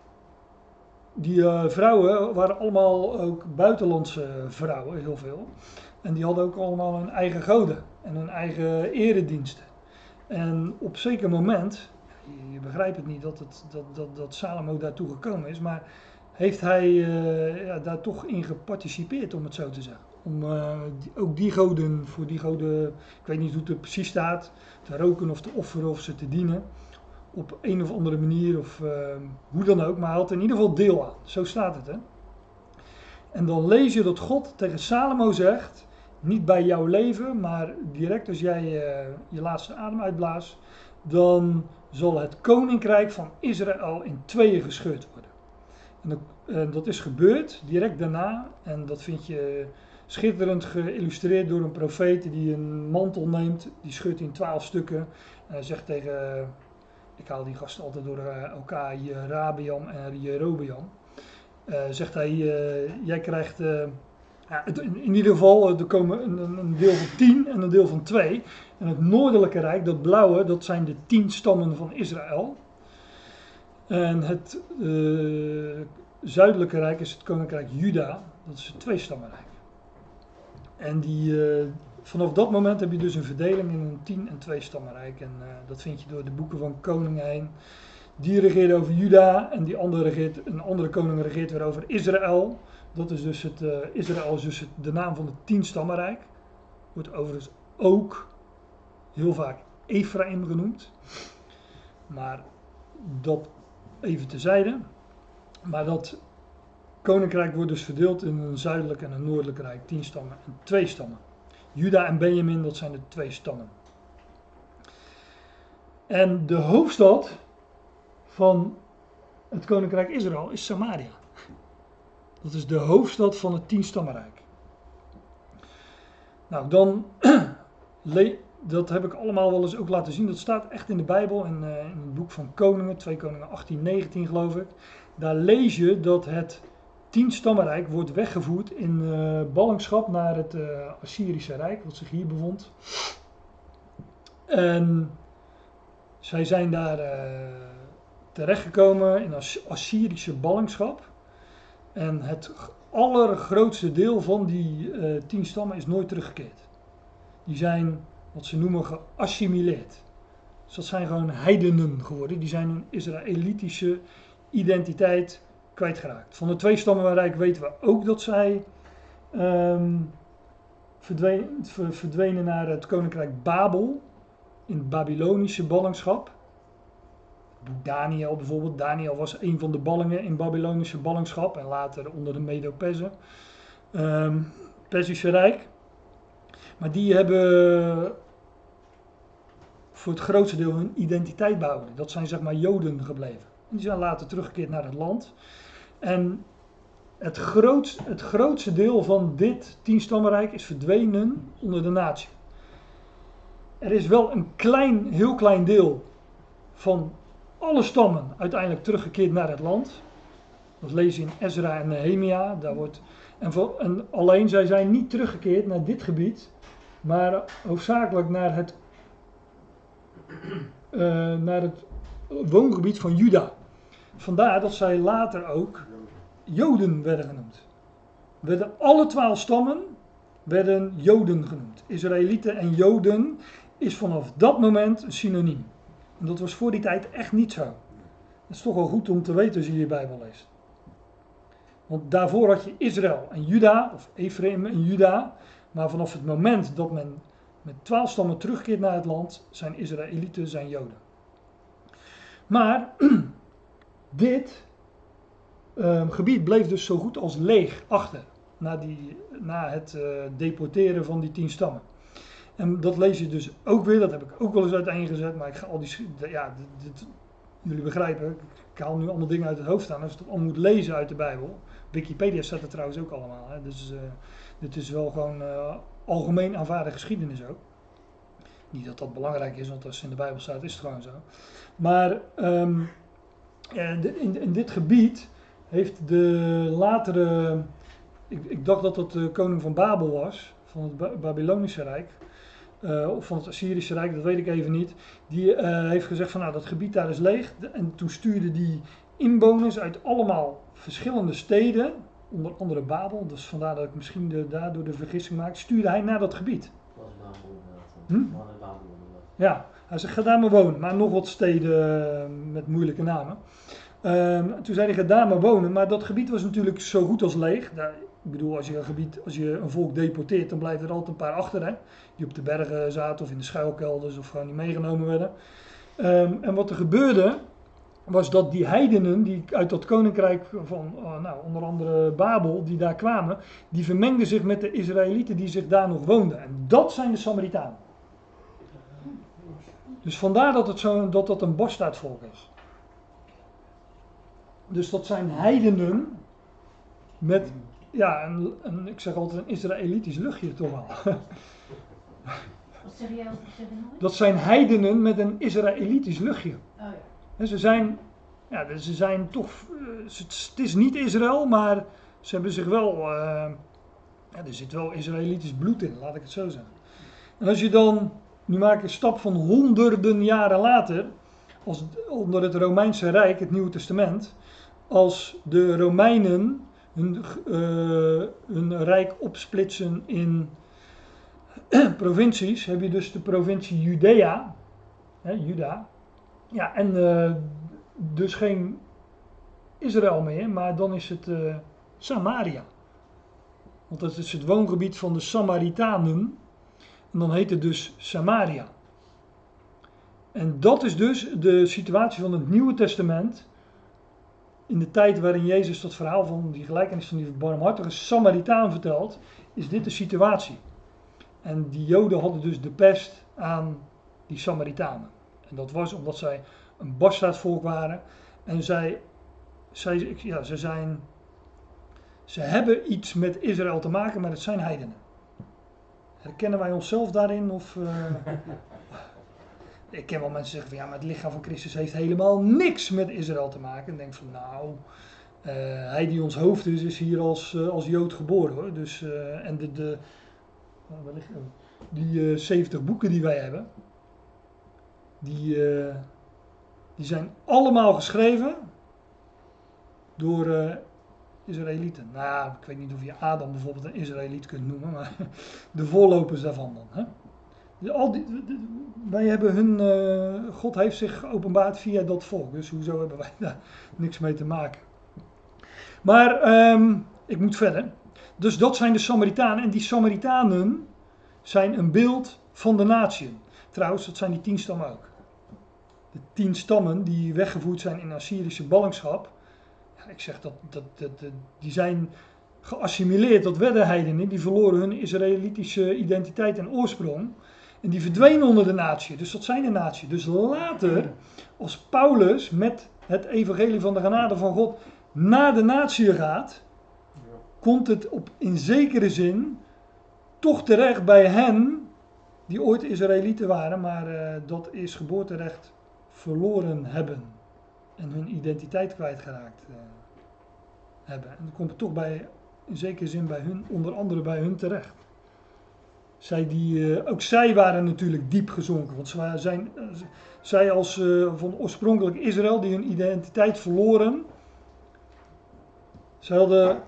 die eh, vrouwen waren allemaal ook buitenlandse vrouwen, heel veel. En die hadden ook allemaal hun eigen goden en hun eigen erediensten. En op zeker moment, je, begrijpt het niet dat, het, dat, dat, dat Salomo daartoe gekomen is, maar heeft hij eh, ja, daar toch in geparticipeerd, om het zo te zeggen. Om eh, ook die goden, voor die goden, ik weet niet hoe het er precies staat, te roken of te offeren of ze te dienen. Op een of andere manier of eh, hoe dan ook, maar hij had in ieder geval deel aan. Zo staat het hè. En dan lees je dat God tegen Salomo zegt, niet bij jouw leven, maar direct als jij eh, je laatste adem uitblaast, dan zal het koninkrijk van Israël in tweeën gescheurd worden. En dat, eh, dat is gebeurd direct daarna en dat vind je schitterend geïllustreerd door een profeet die een mantel neemt, die scheurt in twaalf stukken en zegt tegen ik haal die gasten altijd door eh, elkaar, Jerabeam en Jerobeam, eh, zegt hij, jij krijgt, in, ieder geval, eh, er komen een, een- deel van 10 en een deel van 2. En het noordelijke rijk, dat blauwe, dat zijn de tien stammen van Israël. En het eh, zuidelijke rijk is het koninkrijk Juda, dat is het tweestammenrijk. En die, eh, vanaf dat moment heb je dus een verdeling in een tien- en tweestammenrijk. En dat vind je door de boeken van koningen heen. Die regeert over Juda en die andere regeert, een andere koning regeert weer over Israël. Dat is dus het, eh, Israël is dus het, de naam van het tienstammenrijk. Wordt overigens ook heel vaak Ephraim genoemd. Maar dat even tezijde. Maar dat koninkrijk wordt dus verdeeld in een zuidelijk en een noordelijk rijk. Tien stammen en twee stammen. Juda en Benjamin, dat zijn de twee stammen. En de hoofdstad van het koninkrijk Israël is Samaria. Dat is de hoofdstad van het tienstammenrijk. Nou, dan, <clears throat> dat heb ik allemaal wel eens ook laten zien. Dat staat echt in de Bijbel, in, eh, in het boek van Koningen, 2 Koningen 18, 19 geloof ik. Daar lees je dat het tienstammenrijk wordt weggevoerd in eh, ballingschap naar het eh, Assyrische Rijk, wat zich hier bevond. En zij zijn daar terechtgekomen in As- Assyrische ballingschap. En het allergrootste deel van die eh, tien stammen is nooit teruggekeerd. Die zijn, wat ze noemen, geassimileerd. Dus dat zijn gewoon heidenen geworden. Die zijn hun Israëlitische identiteit kwijtgeraakt. Van de twee stammenrijk weten we ook dat zij ehm, verdween- ver- verdwenen naar het koninkrijk Babel. In Babylonische ballingschap. Daniel bijvoorbeeld. Daniel was een van de ballingen in Babylonische ballingschap. En later onder de Medo-Perzen. Ehm, Perzische Rijk. Maar die hebben voor het grootste deel hun identiteit behouden. Dat zijn zeg maar Joden gebleven. En die zijn later teruggekeerd naar het land. En het, grootst, het grootste deel van dit tienstammenrijk is verdwenen onder de natie. Er is wel een klein, heel klein deel van alle stammen uiteindelijk teruggekeerd naar het land. Dat lees je in Ezra en Nehemia. Daar wordt, en, en alleen zij zijn niet teruggekeerd naar dit gebied, maar hoofdzakelijk naar het, eh, naar het woongebied van Juda. Vandaar dat zij later ook Joden werden genoemd. Werden alle twaalf stammen werden Joden genoemd. Israëlieten en Joden is vanaf dat moment een synoniem. En dat was voor die tijd echt niet zo. Dat is toch wel goed om te weten als je je Bijbel leest. Want daarvoor had je Israël en Juda, of Ephraim en Juda. Maar vanaf het moment dat men met twaalf stammen terugkeert naar het land, zijn Israëlieten, zijn Joden. Maar <clears throat> dit ehm, gebied bleef dus zo goed als leeg achter. Na, die, na het eh, deporteren van die tien stammen. En dat lees je dus ook weer, dat heb ik ook wel eens uiteengezet, maar ik ga al die. Ja, jullie begrijpen, ik, haal nu allemaal dingen uit het hoofd aan. Als je het allemaal moet lezen uit de Bijbel. Wikipedia staat er trouwens ook allemaal. Hè, dus eh, dit is wel gewoon eh, algemeen aanvaarde geschiedenis ook. Niet dat dat belangrijk is, want als het in de Bijbel staat, is het gewoon zo. Maar ehm, eh, in, in dit gebied heeft de latere. Ik, ik dacht dat dat de koning van Babel was, van het Ba- Babylonische Rijk. Eh, of van het Assyrische Rijk, dat weet ik even niet. Die eh, heeft gezegd van nou dat gebied daar is leeg. En toen stuurde die inwoners uit allemaal verschillende steden, onder andere Babel, dus vandaar dat ik misschien de, daardoor de vergissing maak, stuurde hij naar dat gebied. Is Babel inderdaad. Hm? Babel. Ja, hij zegt ga daar maar wonen, maar nog wat steden eh, met moeilijke namen. Ehm, toen zei hij ga daar maar wonen, maar dat gebied was natuurlijk zo goed als leeg. Daar, ik bedoel, als je een gebied, als je een volk deporteert, dan blijven er altijd een paar achter, hè, die op de bergen zaten of in de schuilkelders of gewoon niet meegenomen werden. Ehm, en wat er gebeurde, was dat die heidenen, die uit dat koninkrijk van, eh, nou, onder andere Babel, die daar kwamen, die vermengden zich met de Israëlieten die zich daar nog woonden. En dat zijn de Samaritanen. Dus vandaar dat, het zo, dat dat een bastaardvolk is. Dus dat zijn heidenen met, ja, een, een, ik zeg altijd een Israëlitisch luchtje toch wel. Wat zeg jij? Dat zijn heidenen met een Israëlitisch luchtje. Oh ja. En ze zijn, ja, ze zijn toch, eh, het is niet Israël, maar ze hebben zich wel, eh, ja, er zit wel Israëlitisch bloed in, laat ik het zo zeggen. En als je dan, nu maak ik een stap van honderden jaren later, als, onder het Romeinse Rijk, het Nieuwe Testament, als de Romeinen hun, eh, hun rijk opsplitsen in <clears throat> provincies, heb je dus de provincie Judea, hè, Juda, ja, en eh, dus geen Israël meer, maar dan is het eh, Samaria. Want dat is het woongebied van de Samaritanen. En dan heet het dus Samaria. En dat is dus de situatie van het Nieuwe Testament. In de tijd waarin Jezus dat verhaal van die gelijkenis van die barmhartige Samaritaan vertelt, is dit de situatie. En die Joden hadden dus de pest aan die Samaritanen. En dat was omdat zij een bastaardvolk waren. En zij, zij, ja, ze zijn, ze hebben iets met Israël te maken, maar het zijn heidenen. Herkennen wij onszelf daarin? Of, eh, <laughs> ik ken wel mensen zeggen van ja, maar het lichaam van Christus heeft helemaal niks met Israël te maken. En denk van nou, eh, hij die ons hoofd is, is hier als, eh, als Jood geboren hoor. Dus, eh, en de, de, die eh 70 boeken die wij hebben, die, die zijn allemaal geschreven door Israëlieten. Nou, ik weet niet of je Adam bijvoorbeeld een Israëliet kunt noemen, maar <laughs> de voorlopers daarvan dan. Hè? Al wij hebben hun, eh, God heeft zich geopenbaard via dat volk, dus hoezo hebben wij daar <laughs> niks mee te maken? Maar ehm, ik moet verder. Dus dat zijn de Samaritanen en die Samaritanen zijn een beeld van de natie. Trouwens, dat zijn die tien stammen ook. De tien stammen die weggevoerd zijn in Assyrische ballingschap. Ja, ik zeg dat, dat, die zijn geassimileerd tot werden heidenen. Die verloren hun Israëlitische identiteit en oorsprong. En die verdwenen onder de natie. Dus dat zijn de natie. Dus later, als Paulus met het evangelie van de genade van God naar de natie gaat, komt het op, in zekere zin toch terecht bij hen die ooit Israëlieten waren, maar eh, dat is geboorterecht verloren hebben en hun identiteit kwijtgeraakt eh, hebben. En dan komt het toch bij, in zekere zin bij hun, onder andere bij hun terecht. Zij die, eh, ook zij waren natuurlijk diep gezonken, want zijn, eh, zij als eh, van oorspronkelijk Israël die hun identiteit verloren, ze hadden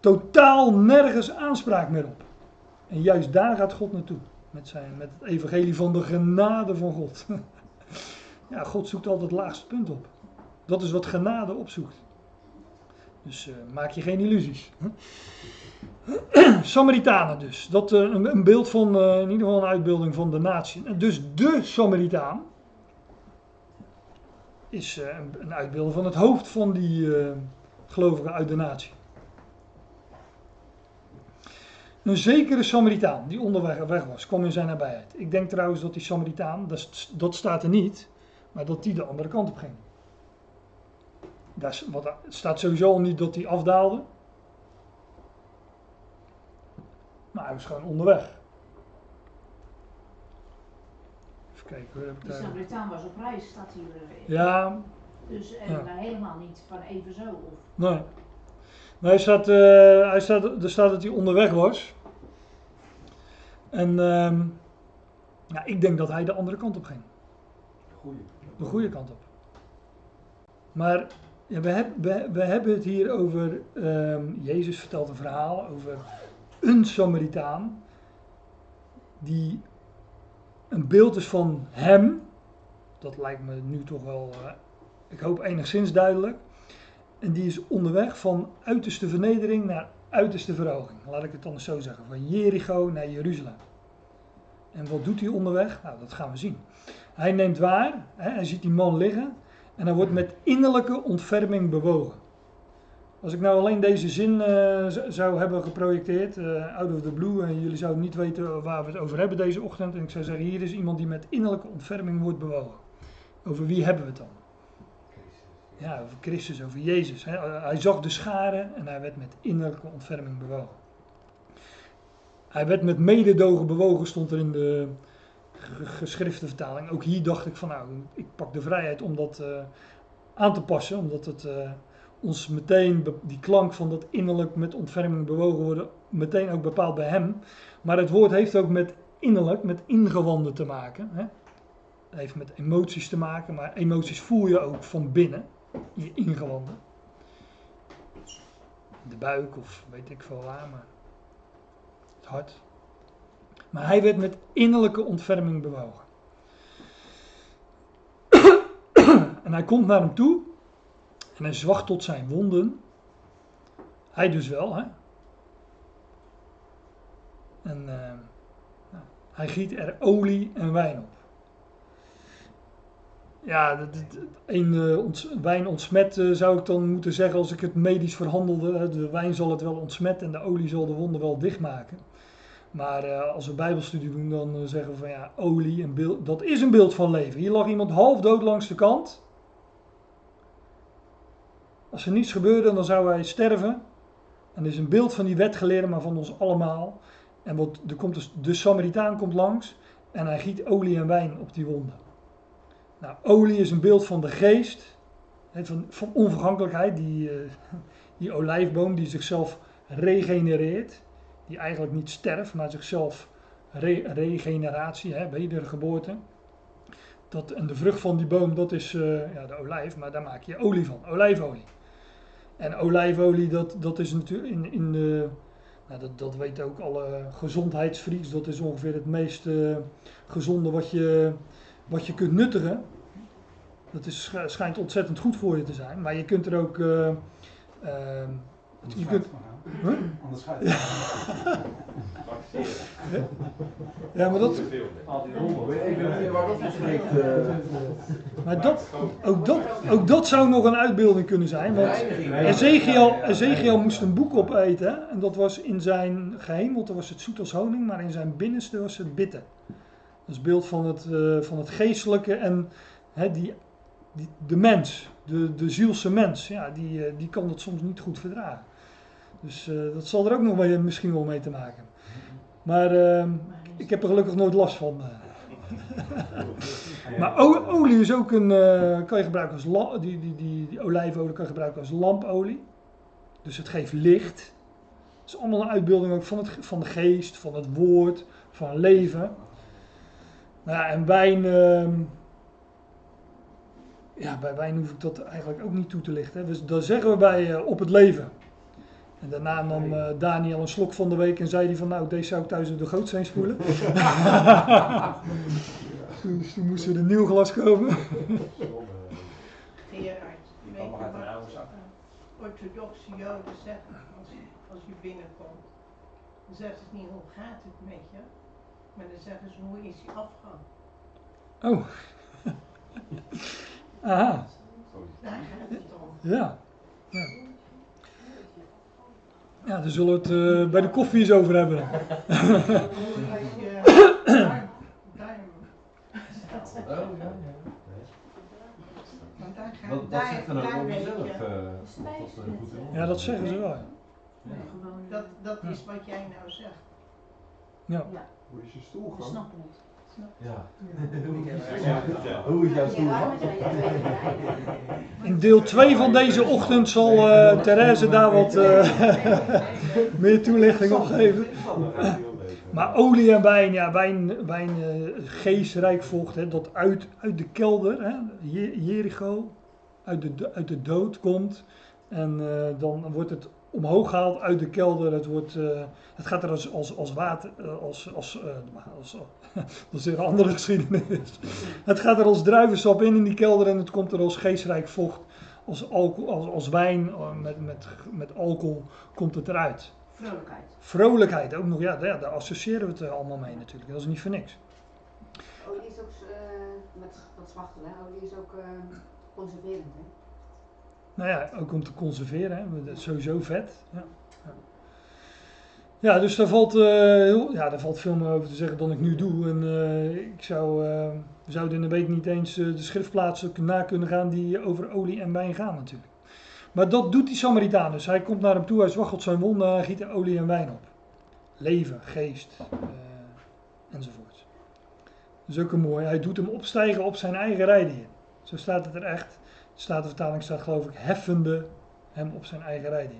totaal nergens aanspraak meer op. En juist daar gaat God naartoe. Met, zijn, met het evangelie van de genade van God. <laughs> ja, God zoekt altijd het laagste punt op. Dat is wat genade opzoekt. Dus maak je geen illusies. <clears throat> Samaritanen dus. Dat, eh, een, een beeld van, eh, in ieder geval een uitbeelding van de natie. Dus de Samaritaan is eh, een, uitbeelding van het hoofd van die gelovigen uit de natie. Een zekere Samaritaan die onderweg weg was, kwam in zijn nabijheid. Ik denk trouwens dat die Samaritaan, dat, dat staat er niet, maar dat die de andere kant op ging. Wat, het staat sowieso niet dat hij afdaalde. Maar hij was gewoon onderweg. Even kijken, hoe heb ik De. Samaritaan was op reis, staat hier. eh, Ja, Dus en Ja. daar helemaal niet van even zo. Of, Nee. Nee, hij staat, eh, hij staat, er staat dat hij onderweg was. En ehm, ja, ik denk dat hij de andere kant op ging. Goeie. De goede kant op. Maar ja, we, heb- we, we hebben het hier over, ehm, Jezus vertelt een verhaal over een Samaritaan. Die een beeld is van hem. Dat lijkt me nu toch wel, eh, ik hoop enigszins duidelijk. En die is onderweg van uiterste vernedering naar uiterste verhoging. Laat ik het dan zo zeggen. Van Jericho naar Jeruzalem. En wat doet hij onderweg? Nou, dat gaan we zien. Hij neemt waar, hè, hij ziet die man liggen en hij wordt met innerlijke ontferming bewogen. Als ik nou alleen deze zin eh, zou hebben geprojecteerd, eh, out of the blue, en jullie zouden niet weten waar we het over hebben deze ochtend, en ik zou zeggen, hier is iemand die met innerlijke ontferming wordt bewogen. Over wie hebben we het dan? Ja, over Christus, over Jezus. Hè. Hij zag de scharen en hij werd met innerlijke ontferming bewogen. Hij werd met mededogen bewogen, stond er in de, ge- geschrifte vertaling. Ook hier dacht ik van nou, ik pak de vrijheid om dat eh, aan te passen. Omdat het ons meteen, die klank van dat innerlijk met ontferming bewogen worden, meteen ook bepaalt bij hem. Maar het woord heeft ook met innerlijk, met ingewanden te maken. Hè? Heeft met emoties te maken, maar emoties voel je ook van binnen, in je ingewanden. De buik of weet ik veel waar, maar het hart. Maar hij werd met innerlijke ontferming bewogen. <coughs> en hij komt naar hem toe en hij zwacht tot zijn wonden. Hij dus wel, hè? En eh, nou, hij giet er olie en wijn op. Ja, een eh, wijn ontsmet eh, zou ik dan moeten zeggen als ik het medisch verhandelde. De wijn zal het wel ontsmetten en de olie zal de wonden wel dichtmaken. Maar als we bijbelstudie doen, dan zeggen we van ja, olie, een beeld, dat is een beeld van leven. Hier lag iemand half dood langs de kant. Als er niets gebeurde, dan zou hij sterven. En is een beeld van die wetgeleerde, maar van ons allemaal. En wat, er komt dus, de Samaritaan komt langs en hij giet olie en wijn op die wonden. Nou, olie is een beeld van de geest, van, van onvergankelijkheid, die, eh, <laughs> die olijfboom die zichzelf regenereert, die eigenlijk niet sterft, maar zichzelf re- regeneratie, hè, wedergeboorte. Dat, en de vrucht van die boom, dat is eh, ja, de olijf, maar daar maak je olie van, olijfolie. En olijfolie, dat, dat is natuurlijk in, in de, nou, dat, dat weten ook alle gezondheidsfreaks, dat is ongeveer het meest eh, gezonde wat je, wat je kunt nuttigen. Dat is, sch- schijnt ontzettend goed voor je te zijn, maar je kunt er ook... eh, Anders je kunt. Huh? Anders gaat het. <laughs> ja, maar dat, maar dat, ook, dat, ook dat zou nog een uitbeelding kunnen zijn. Want Ezekiel, Ezekiel moest een boek opeten. En dat was in zijn gehemelte was het zoet als honing, maar in zijn binnenste was het bitter. Dat is beeld van het, eh, van het geestelijke en hè, die, die, de mens, de, de zielse mens, ja, die, eh, die kan dat soms niet goed verdragen. Dus eh, dat zal er ook nog mee, misschien wel mee te maken. Maar eh, ik heb er gelukkig nooit last van. eh. Maar olie is ook een, eh, kan je gebruiken als die, die, die, die olijfolie kan je gebruiken als lampolie. Dus het geeft licht. Het is allemaal een uitbeelding ook van, het, van de geest, van het woord, van leven. Nou ja, en wijn, ehm, ja, bij wijn hoef ik dat eigenlijk ook niet toe te lichten. Dus dat zeggen we bij eh, op het leven. En daarna nam eh, Daniel een slok van de week en zei hij van nou, deze zou ik thuis in de gootsteen spoelen. dus <laughs> toen moest er een nieuw glas komen. Eh, orthodoxe joden zeggen als, als je binnenkomt? Dan zeggen ze niet hoe gaat het met je, maar dan zeggen ze hoe is die afgang? Oh. <laughs> Aha, Daar gaat het om. ja. Ja, ja daar zullen we het eh, bij de koffie eens over hebben. Oh, Wat, wat daar, zegt er nou over jezelf? in Ja, dat zeggen ze wel. ja. Gewoon, dat, dat is wat jij nou zegt. Ja. Hoe is je stoel gaan? Ja. Hoe is jouw stoel. In deel 2 van deze ochtend zal eh Therese daar wat eh, meer toelichting op geven. Maar olie en wijn, ja, wijn, wijn eh, geestrijk vocht, hè, dat uit, uit de kelder, hè, Je- Jericho, uit de, uit de dood komt. En eh, dan wordt het omhoog gehaald uit de kelder. Het, wordt, eh, het gaat er als, als, als water, eh, als, als, eh, als, <laughs> dat is weer een andere <laughs> geschiedenis. Het gaat er als druivensap in in die kelder en het komt er als geestrijk vocht, als, alcohol, als, als wijn met, met, met alcohol komt het eruit. Vrolijkheid. Vrolijkheid ook nog, ja, daar, daar associëren we het allemaal mee natuurlijk. Dat is niet voor niks. Olie is ook eh, met dat zwachtelen, hè? olie is ook conserverend. Hè? Nou ja, ook om te conserveren, hè. sowieso vet. Ja, ja. dus daar valt, eh, heel, ja, daar valt veel meer over te zeggen dan ik nu doe. En eh, ik zou, eh, we zouden in een week niet eens de schriftplaatsen na kunnen gaan die over olie en wijn gaan natuurlijk. Maar dat doet die Samaritaan dus. Hij komt naar hem toe, hij zwaggelt zijn wonden, hij giet er olie en wijn op. Leven, geest, enzovoort. Dat is ook een mooi. Hij doet hem opstijgen op zijn eigen rijdier. Zo staat het er echt. De Statenvertaling staat geloof ik heffende hem op zijn eigen rijdier.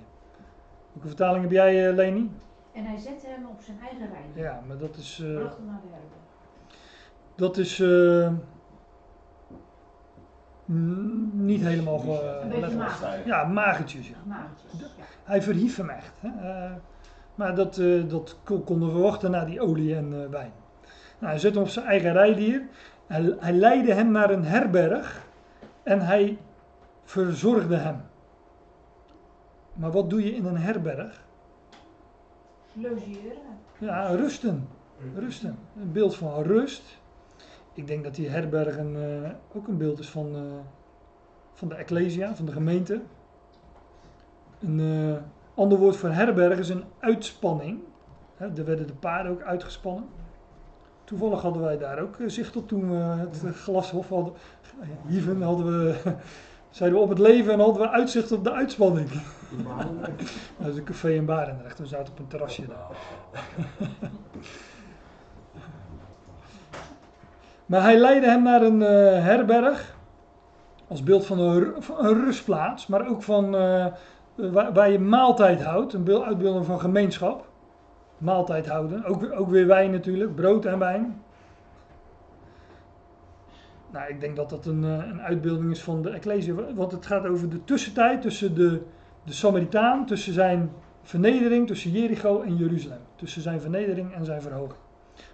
Welke vertaling heb jij, eh, Leni? En hij zette hem op zijn eigen rijden. Ja, maar dat is, eh, Bracht hem naar de herberg. dat is eh, niet helemaal Een beetje. Ja, magertjes. Ja. Magertjes. Ja. Hij verhief hem echt. Hè? Eh, maar dat, eh, dat kon- konden we verwachten na die olie en eh, wijn. Nou, hij zette hem op zijn eigen rijdier. Hij, hij leidde hem naar een herberg en hij verzorgde hem. Maar wat doe je in een herberg? Logeren. Ja, rusten. Rusten. Een beeld van rust. Ik denk dat die herberg een, eh, ook een beeld is van, eh, van de Ecclesia, van de gemeente. Een eh, ander woord voor herberg is een uitspanning. Hè, er werden de paarden ook uitgespannen. Toevallig hadden wij daar ook eh, zicht op toen we het eh, glashof hadden. Hieven hadden we, <laughs> zeiden we op het leven en hadden we uitzicht op de uitspanning. <laughs> Dat is een café in Barendrecht. We zaten op een terrasje daar. <laughs> Maar hij leidde hem naar een eh, herberg. Als beeld van een, rustplaats. Maar ook van waar, waar je maaltijd houdt. Een beeld, uitbeelding van gemeenschap. Maaltijd houden. Ook, ook weer wijn natuurlijk. Brood en wijn. Nou, ik denk dat dat een, eh, een uitbeelding is van de Ecclesia. Want het gaat over de tussentijd tussen de, de Samaritaan. Tussen zijn vernedering. Tussen Jericho en Jeruzalem. Tussen zijn vernedering en zijn verhoging.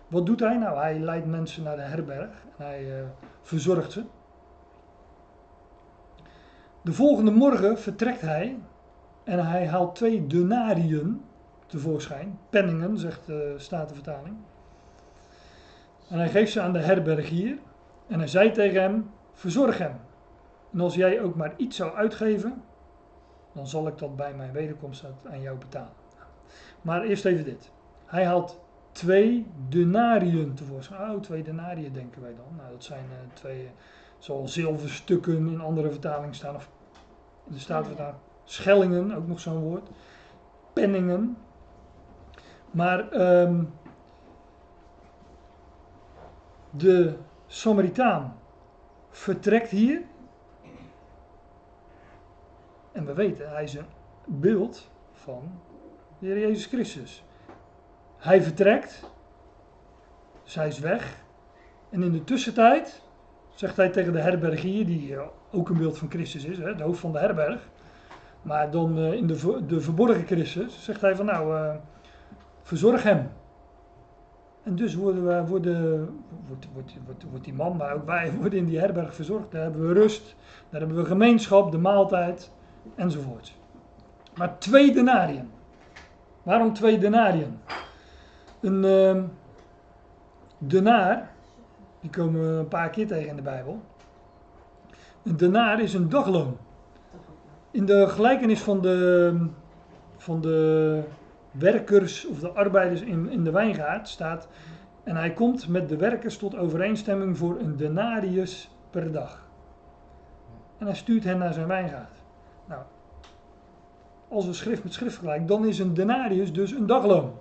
Wat doet hij? Nou, hij leidt mensen naar de herberg en hij eh, verzorgt ze. De volgende morgen vertrekt hij en hij haalt twee denariën tevoorschijn. Penningen, zegt de Statenvertaling. En hij geeft ze aan de herbergier en hij zei tegen hem, verzorg hem. En als jij ook maar iets zou uitgeven, dan zal ik dat bij mijn wederkomst aan jou betalen. Maar eerst even dit. Hij haalt twee denariën tevoorschijn. Oh, twee denariën denken wij dan. Nou, dat zijn eh, twee, eh, zoals zilverstukken in andere vertalingen staan. Of in de Statenvertaling. Schellingen, ook nog zo'n woord. Penningen. Maar ehm, de Samaritaan vertrekt hier. En we weten, hij is een beeld van de Heer Jezus Christus. Hij vertrekt, hij is weg. En in de tussentijd zegt hij tegen de herbergier, die eh, ook een beeld van Christus is, hè, de hoofd van de herberg. Maar dan eh, in de, de verborgen Christus, zegt hij van nou, eh, verzorg hem. En dus worden we, worden, wordt, wordt, wordt, die man, maar ook wij <laughs> worden in die herberg verzorgd. Daar hebben we rust, daar hebben we gemeenschap, de maaltijd enzovoort. Maar twee denariën. Waarom twee denariën? Een ehm denaar, die komen we een paar keer tegen in de Bijbel. Een denaar is een dagloon. In de gelijkenis van de, van de werkers of de arbeiders in, in de wijngaard staat. En hij komt met de werkers tot overeenstemming voor een denarius per dag. En hij stuurt hen naar zijn wijngaard. Nou, als we schrift met schrift vergelijken, dan is een denarius dus een dagloon.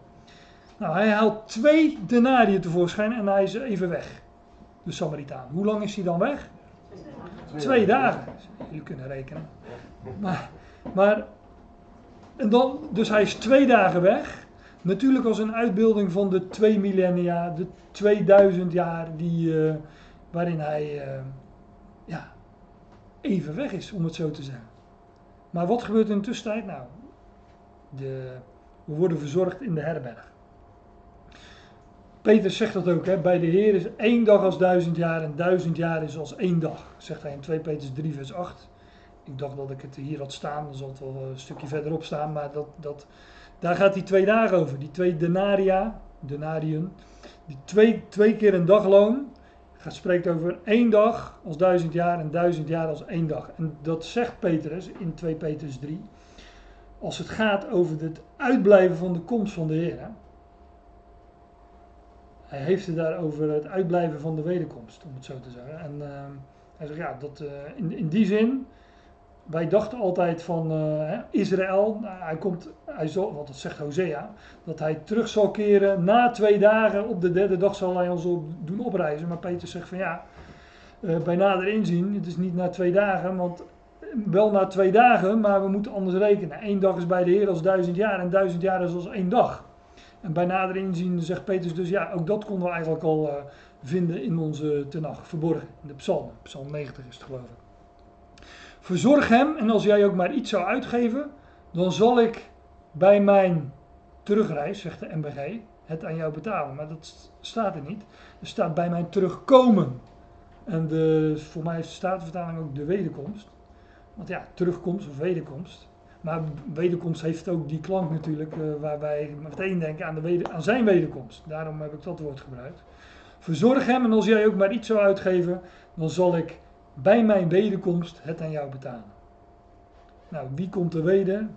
Nou, hij haalt twee denariën tevoorschijn en hij is even weg. De Samaritaan. Hoe lang is hij dan weg? Twee dagen. Jullie kunnen rekenen. Maar, maar en dan, dus hij is twee dagen weg. Natuurlijk als een uitbeelding van de twee millennia, de 2000 jaar die, eh, waarin hij eh, ja, even weg is, om het zo te zeggen. Maar wat gebeurt in de tussentijd? Nou, de, we worden verzorgd in de herberg. Petrus zegt dat ook, hè? bij de Heer is één dag als duizend jaar en duizend jaar is als één dag, zegt hij in 2 Petrus 3 vers 8. Ik dacht dat ik het hier had staan, dan zal het wel een stukje verderop staan, maar dat, dat, daar gaat die twee dagen over. Die twee denaria, denariën, die twee, twee keer een dagloon, gaat spreekt over één dag als duizend jaar en duizend jaar als één dag. En dat zegt Petrus in 2 Petrus 3, als het gaat over het uitblijven van de komst van de Heer. Hè? Hij heeft het daar over het uitblijven van de wederkomst, om het zo te zeggen. En uh, hij zegt, ja, dat, uh, in, in die zin wij dachten altijd van eh, Israël, nou, hij komt, hij zal, want dat zegt Hosea, dat hij terug zal keren na twee dagen. Op de derde dag zal hij ons op, doen opreizen. Maar Peter zegt van ja, eh, bij nader inzien, het is niet na twee dagen, want wel na twee dagen, maar we moeten anders rekenen. Eén dag is bij de Heer als duizend jaar en duizend jaar is als één dag. En bij nader inzien zegt Petrus dus ja, ook dat konden we eigenlijk al eh, vinden in onze tenag, verborgen, in de psalmen. Psalm 90 is het geloof ik. Verzorg hem en als jij ook maar iets zou uitgeven, dan zal ik bij mijn terugreis, zegt de MBG, het aan jou betalen. Maar dat st- staat er niet. Er staat bij mijn terugkomen. En de, voor mij is de Statenvertaling ook de wederkomst. Want ja, terugkomst of wederkomst. Maar wederkomst heeft ook die klank natuurlijk, eh, waar wij meteen denken aan, de aan zijn wederkomst. Daarom heb ik dat woord gebruikt. Verzorg hem en als jij ook maar iets zou uitgeven, dan zal ik bij mijn wederkomst het aan jou betalen. Nou, wie komt er weder?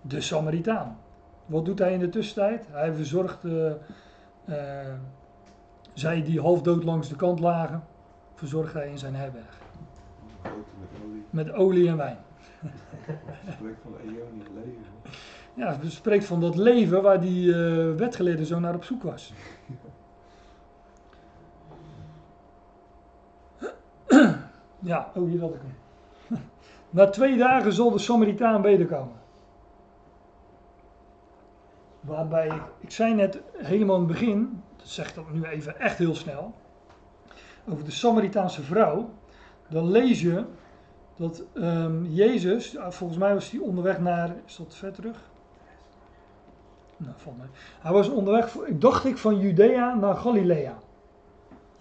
De Samaritaan. Wat doet hij in de tussentijd? Hij verzorgt eh, eh, zij die half dood langs de kant lagen, verzorgt hij in zijn herberg. Met olie. Met olie en wijn. <laughs> Spreekt van leven. Ja, het spreekt van dat leven waar die eh wetgeleerde zo naar op zoek was. <laughs> Ja, oh hier had ik hem. <laughs> Na twee dagen zal de Samaritaan wederkomen. Waarbij, ik- ik zei net helemaal in het begin, dat zeg ik dat nu even echt heel snel, over de Samaritaanse vrouw. Dan lees je dat ehm, Jezus, ja, volgens mij was hij onderweg naar, is dat ver terug? Nou, van. Hij was onderweg, dacht ik, van Judea naar Galilea.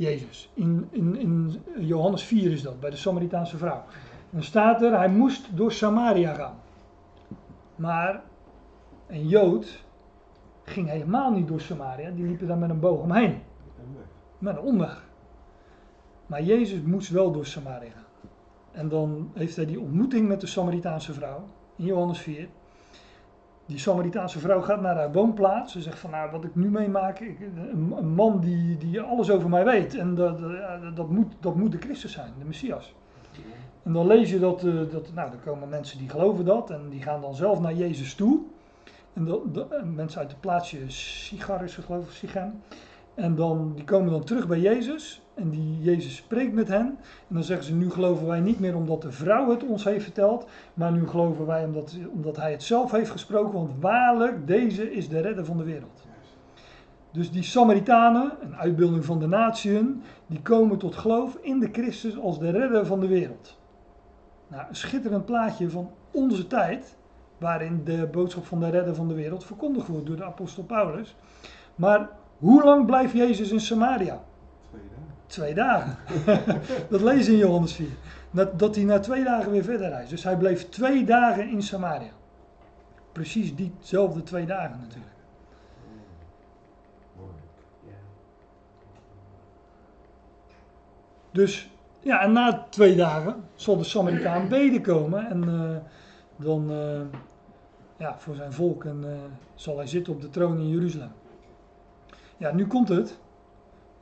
Jezus. In, in, in Johannes 4 is dat, bij de Samaritaanse vrouw. Dan staat er, hij moest door Samaria gaan. Maar een Jood ging helemaal niet door Samaria, die liepen daar met een boog omheen. Met een omweg. Maar Jezus moest wel door Samaria gaan. En dan heeft hij die ontmoeting met de Samaritaanse vrouw in Johannes 4. Die Samaritaanse vrouw gaat naar haar woonplaats. Ze zegt van nou wat ik nu meemaak, ik, een, man die, die alles over mij weet. En dat, dat, moet, dat moet de Christus zijn, de Messias. En dan lees je dat, eh, dat nou, er komen mensen die geloven dat en die gaan dan zelf naar Jezus toe. En dat, en mensen uit het plaatsje Sigar is geloof ik. En dan, die komen dan terug bij Jezus. En die Jezus spreekt met hen. En dan zeggen ze, nu geloven wij niet meer omdat de vrouw het ons heeft verteld. Maar nu geloven wij omdat, omdat hij het zelf heeft gesproken. Want waarlijk, deze is de redder van de wereld. Dus die Samaritanen, een uitbeelding van de natieën, die komen tot geloof in de Christus als de redder van de wereld. Nou, een schitterend plaatje van onze tijd, waarin de boodschap van de redder van de wereld verkondigd wordt door de apostel Paulus. Maar hoe lang blijft Jezus in Samaria? Twee dagen. <laughs> Dat je in Johannes 4. Dat, dat hij na twee dagen weer verder reist. Dus hij bleef twee dagen in Samaria. Precies diezelfde twee dagen natuurlijk. Dus ja, en na twee dagen zal de Samaritaan wederkomen en eh, dan eh, ja, voor zijn volk en eh, zal hij zitten op de troon in Jeruzalem. Ja, nu komt het.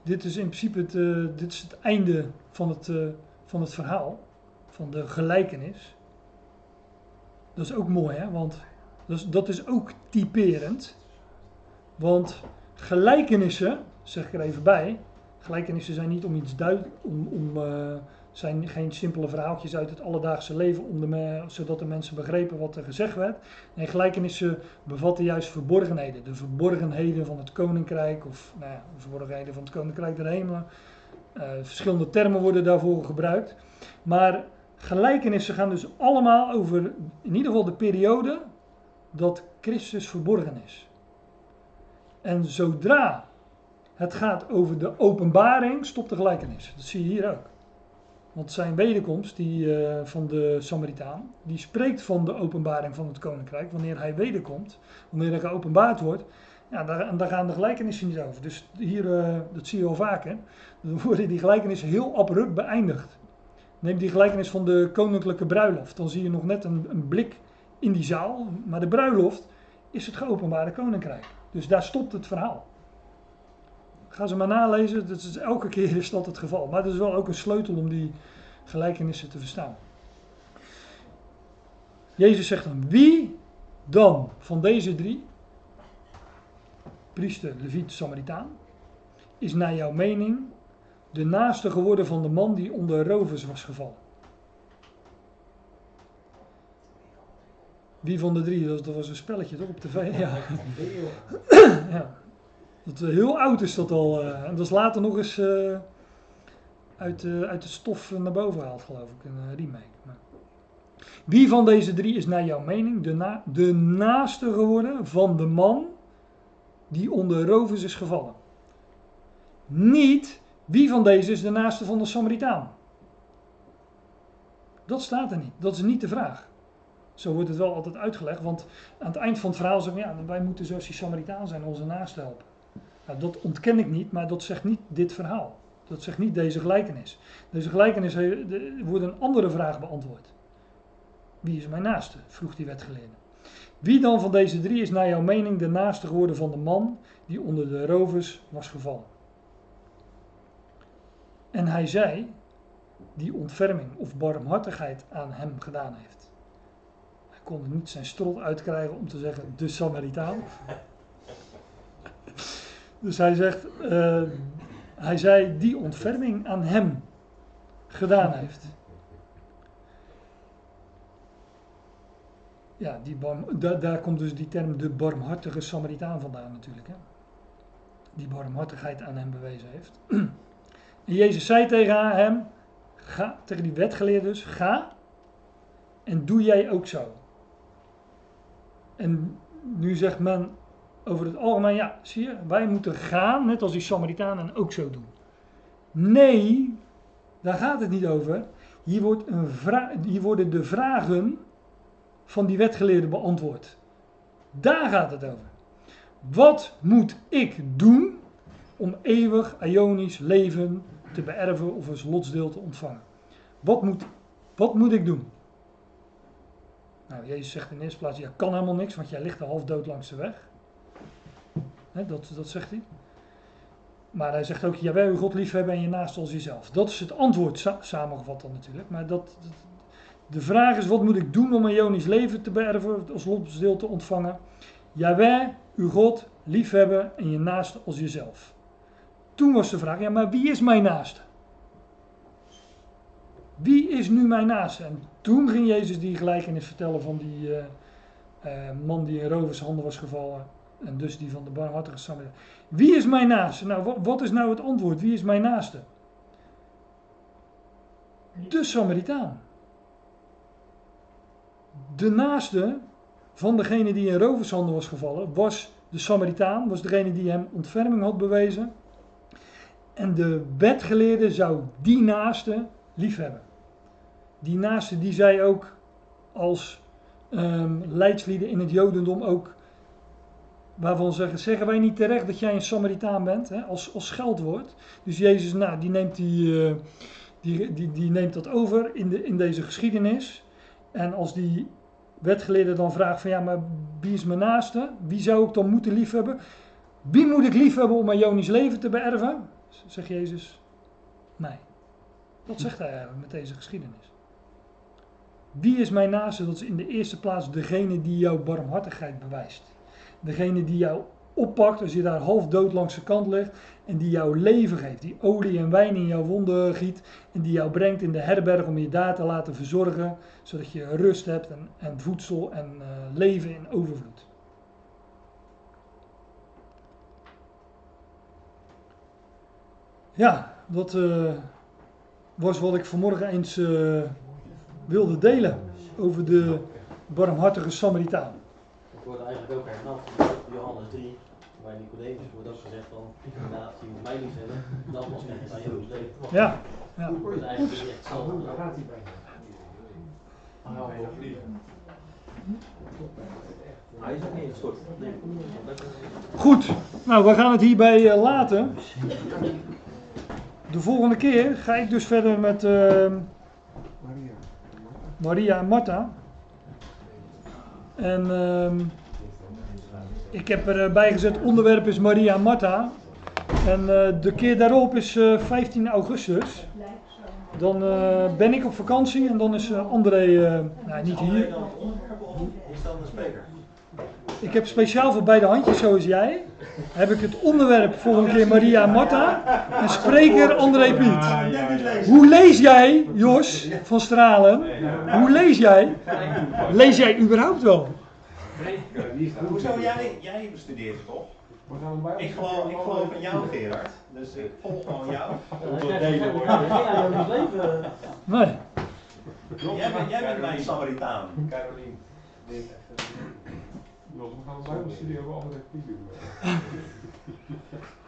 Dit is in principe het, eh, dit is het einde van het, eh, van het verhaal, van de gelijkenis. Dat is ook mooi, hè? want dat is, dat is ook typerend. Want gelijkenissen, zeg ik er even bij, Gelijkenissen zijn niet om iets duidelijk, om, om, eh, zijn geen simpele verhaaltjes uit het alledaagse leven, om de zodat de mensen begrepen wat er gezegd werd. Nee, gelijkenissen bevatten juist verborgenheden. De verborgenheden van het koninkrijk, of nou ja, de verborgenheden van het koninkrijk der hemelen. Eh, verschillende termen worden daarvoor gebruikt. Maar gelijkenissen gaan dus allemaal over, in ieder geval de periode dat Christus verborgen is. En zodra het gaat over de openbaring, stopt de gelijkenis. Dat zie je hier ook. Want zijn wederkomst die, eh, van de Samaritaan, die spreekt van de openbaring van het koninkrijk. Wanneer hij wederkomt, wanneer hij geopenbaard wordt, ja, daar, daar gaan de gelijkenissen niet over. Dus hier, eh, dat zie je wel vaker, dan worden die gelijkenissen heel abrupt beëindigd. Neem die gelijkenis van de koninklijke bruiloft. Dan zie je nog net een, een blik in die zaal, maar de bruiloft is het geopenbaarde koninkrijk. Dus daar stopt het verhaal. Ga ze maar nalezen, dat is, elke keer is dat het geval. Maar dat is wel ook een sleutel om die gelijkenissen te verstaan. Jezus zegt dan, wie dan van deze drie, priester, leviet, samaritaan, is naar jouw mening de naaste geworden van de man die onder rovers was gevallen? Wie van de drie? Dat, was een spelletje toch op tv? Ja. ja. Dat, heel oud is dat al. eh, en dat is later nog eens eh, uit, eh, uit de stof naar boven gehaald, geloof ik. Een remake. Wie van deze drie is naar jouw mening de, de naaste geworden van de man die onder rovers is gevallen? Niet wie van deze is de naaste van de Samaritaan. Dat staat er niet. Dat is niet de vraag. Zo wordt het wel altijd uitgelegd, want aan het eind van het verhaal zeggen ja, wij moeten zoals die Samaritaan zijn, onze naasten helpen. Nou, dat ontken ik niet, maar dat zegt niet dit verhaal. Dat zegt niet deze gelijkenis. Deze gelijkenis wordt een andere vraag beantwoord. Wie is mijn naaste? vroeg die wetgeleerde. Wie dan van deze drie is naar jouw mening de naaste geworden van de man die onder de rovers was gevallen? En hij zei, die ontferming of barmhartigheid aan hem gedaan heeft. Hij kon er niet zijn strot uitkrijgen om te zeggen, de Samaritaan. Dus hij zegt, eh, hij zei, die ontferming aan hem gedaan heeft. Ja, die barm, da- daar komt dus die term de barmhartige Samaritaan vandaan natuurlijk. Hè? Die barmhartigheid aan hem bewezen heeft. <clears throat> En Jezus zei tegen hem, ga, tegen die wetgeleerde dus, ga en doe jij ook zo. En nu zegt men over het algemeen, ja, zie je, wij moeten gaan, net als die Samaritanen, en ook zo doen. Nee, daar gaat het niet over. Hier, wordt een hier worden de vragen van die wetgeleerde beantwoord. Daar gaat het over. Wat moet ik doen om eeuwig Ionisch leven te beërven of als lotsdeel te ontvangen? Wat moet, wat moet ik doen? Nou, Jezus zegt in de eerste plaats, jij kan helemaal niks, want jij ligt al half dood langs de weg. Dat, dat zegt hij. Maar hij zegt ook, wil je God liefhebben en je naast als jezelf. Dat is het antwoord sa- samengevat dan natuurlijk. Maar dat, de vraag is, wat moet ik doen om een Ionisch leven te beërven, als lotsdeel te ontvangen? Jawel, uw God liefhebben en je naaste als jezelf. Toen was de vraag, ja, maar wie is mijn naaste? Wie is nu mijn naaste? En toen ging Jezus die gelijkenis vertellen van die eh, eh, man die in rovershanden was gevallen. En dus die van de barmhartige Samaritaan. Wie is mijn naaste? Nou, wat, is nou het antwoord? Wie is mijn naaste? De Samaritaan. De naaste van degene die in rovershanden was gevallen, was de Samaritaan, was degene die hem ontferming had bewezen. En de wetgeleerde zou die naaste liefhebben. Die naaste die zij ook als ehm leidslieden in het Jodendom ook, waarvan zeggen, zeggen wij niet terecht dat jij een Samaritaan bent, hè, als, als scheldwoord. Dus Jezus, nou, die neemt, die, eh, die, die, die neemt dat over in, de, in deze geschiedenis. En als die wetgeleerde dan vraagt van ja, maar wie is mijn naaste? Wie zou ik dan moeten liefhebben? Wie moet ik liefhebben om mijn Jonisch leven te beërven? Zegt Jezus, mij. Dat zegt hij eigenlijk met deze geschiedenis. Wie is mijn naaste? Dat is in de eerste plaats degene die jouw barmhartigheid bewijst. Degene die jou oppakt als je daar half dood langs de kant ligt en die jouw leven geeft. Die olie en wijn in jouw wonden giet en die jou brengt in de herberg om je daar te laten verzorgen, zodat je rust hebt en, en voedsel en eh, leven in overvloed. Ja, dat eh, was wat ik vanmorgen eens eh, wilde delen over de barmhartige Samaritaan. Ik word eigenlijk ook hernald in Johannes 3, bij Nicodemus wordt ook gezegd van, inderdaad, je moet mij niet hebben, dan pas krijg je aan Joods leven. Ja, ja. Dat is eigenlijk niet echt hetzelfde. Hij is ook niet gestort. Nee, dat is- Goed, nou we gaan het hierbij eh, laten. De volgende keer ga ik dus verder met eh, Maria. Maria en Martha. En ehm, ik heb erbij gezet, onderwerp is Maria en Martha. En eh, de keer daarop is eh, 15 augustus. Dan eh, ben ik op vakantie en dan is eh, André eh, nou, niet hier. dan het onderwerp of is dan de spreker? Ik heb speciaal voor beide handjes, zoals jij, heb ik het onderwerp volgende keer Maria en Marta en spreker André Piet. Hoe lees jij, Jos van Stralen, hoe lees jij? Lees jij überhaupt wel? Hoezo? Jij, jij bestudeert toch? We. Ik geloof, ik geloof in jou, Gerard. Dus ik volg gewoon jou. <laughs> <laughs> Leven. Nee. Jij bent, jij bent mijn Samaritaan. Caroline. Jos, we gaan een bijbelstudie hebben over de <laughs>